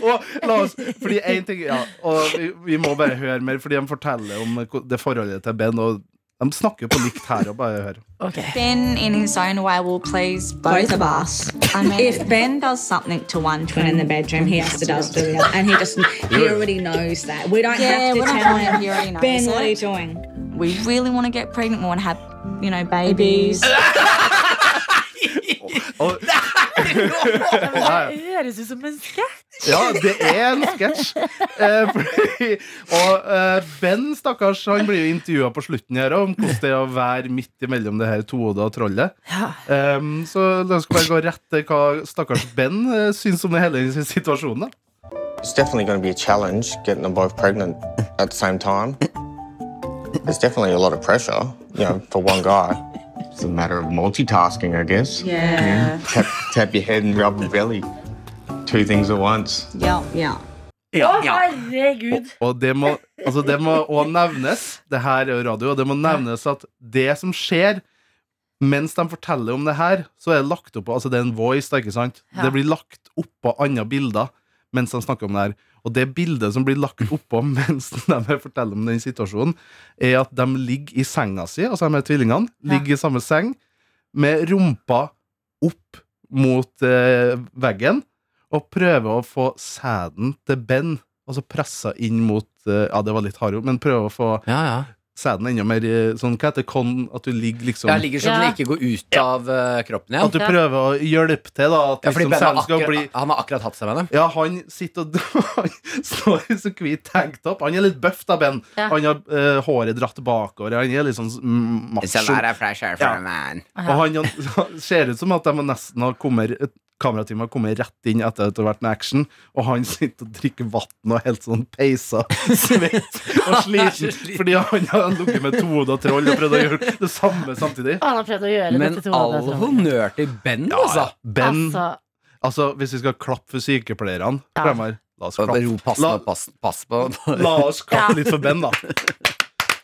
Og la oss, fordi en ting ja, Og vi, vi må bare høre mer, fordi de forteller om det forholdet til Ben. Og de snakker på likt her. Og bare hør. Okay. Ben, in his own way, will please both, of us. I mean, if Ben does something to one twin in the bedroom, he has to does do the other, and he just he already knows that. We don't Yeah, have to we don't tell tell him, him. he already knows ben, it. what are you doing? We really want to get pregnant. We want to have, you know, babies. Og, oh, Det høres ut som en sketsj. ja, det er en sketsj. Eh, og eh, Ben, stakkars, han blir jo intervjua på slutten her om hvordan det er å være midt imellom det her tohoda og trollet. Så la oss bare gå rett til hva stakkars Ben uh, syns om det hele situasjonen. da. It's definitely going to be a challenge getting them both pregnant at the same time. There's definitely a lot of pressure, you know, for one guy. It's a matter of multitasking, I guess. Yeah. Tap, tap your head and rub your belly. Two things at once. Yeah, yeah. Å, herregud. Og det må, altså det må også nevnes, det her er jo radio, og det må nevnes at det som skjer mens de forteller om det her, så er det lagt opp på Altså det er en voice, da, ikke sant? Ja. Det blir lagt oppå andre bilder mens de snakker om det her. Og det bildet som blir lagt oppå mens de forteller om den situasjonen, er at de ligger i senga si, altså de her tvillingene, ligger i samme seng, med rumpa opp mot eh, veggen, og prøver å få sæden til Ben, altså pressa inn mot eh, Ja, det var litt hardt, men prøver å få sæden enda mer eh, sånn, Hva heter kon? At du ligger liksom Jeg ligger sånn at den ikke går ut av eh, kroppen igjen. At du prøver å hjelpe til, da. At Ja, fordi liksom, Ben har sæden skal akkurat- bli Han har akkurat hatt seg med dem. ja, han sitter og Han står i så hvit tanktopp. Han er litt bøff, da, Ben. Ja. Han har eh, håret dratt bakover. Han er litt sånn mm, It's a macho. lot of fresh air for a man. Og han, han ser ut som at de nesten har kommet Kamerateamet har kommet rett inn etter at det har vært en action, og han sitter og drikker vann og helt sånn peisa, svett og sliten fordi han har ligget med tohoda troll og prøvd å gjøre det samme samtidig. Han har prøvd å gjøre Men til all honnør til Ben, altså. Ben Altså, Altså, Hvis vi skal klappe for sykepleierne Ja. fremover La oss Ro, klappe, pass, la, pass, pass på. la oss klappe litt for Ben, da.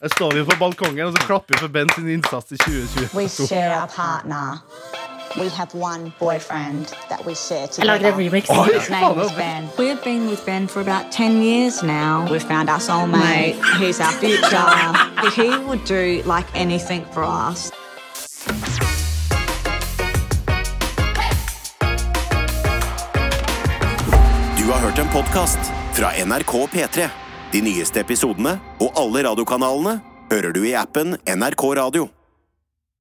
Her står vi på balkongen og så klapper vi for Ben sin innsats i 2022. We share our partner. We have one boyfriend that we share together. I like the remix. Oh, His name is Ben. We've been with Ben for about 10 years now. We've found our soulmate. He's our future. he would do like anything for us. Du har hørt en podkast fra NRK P3. De nyeste episodene og alle radiokanalene hører du i appen NRK Radio.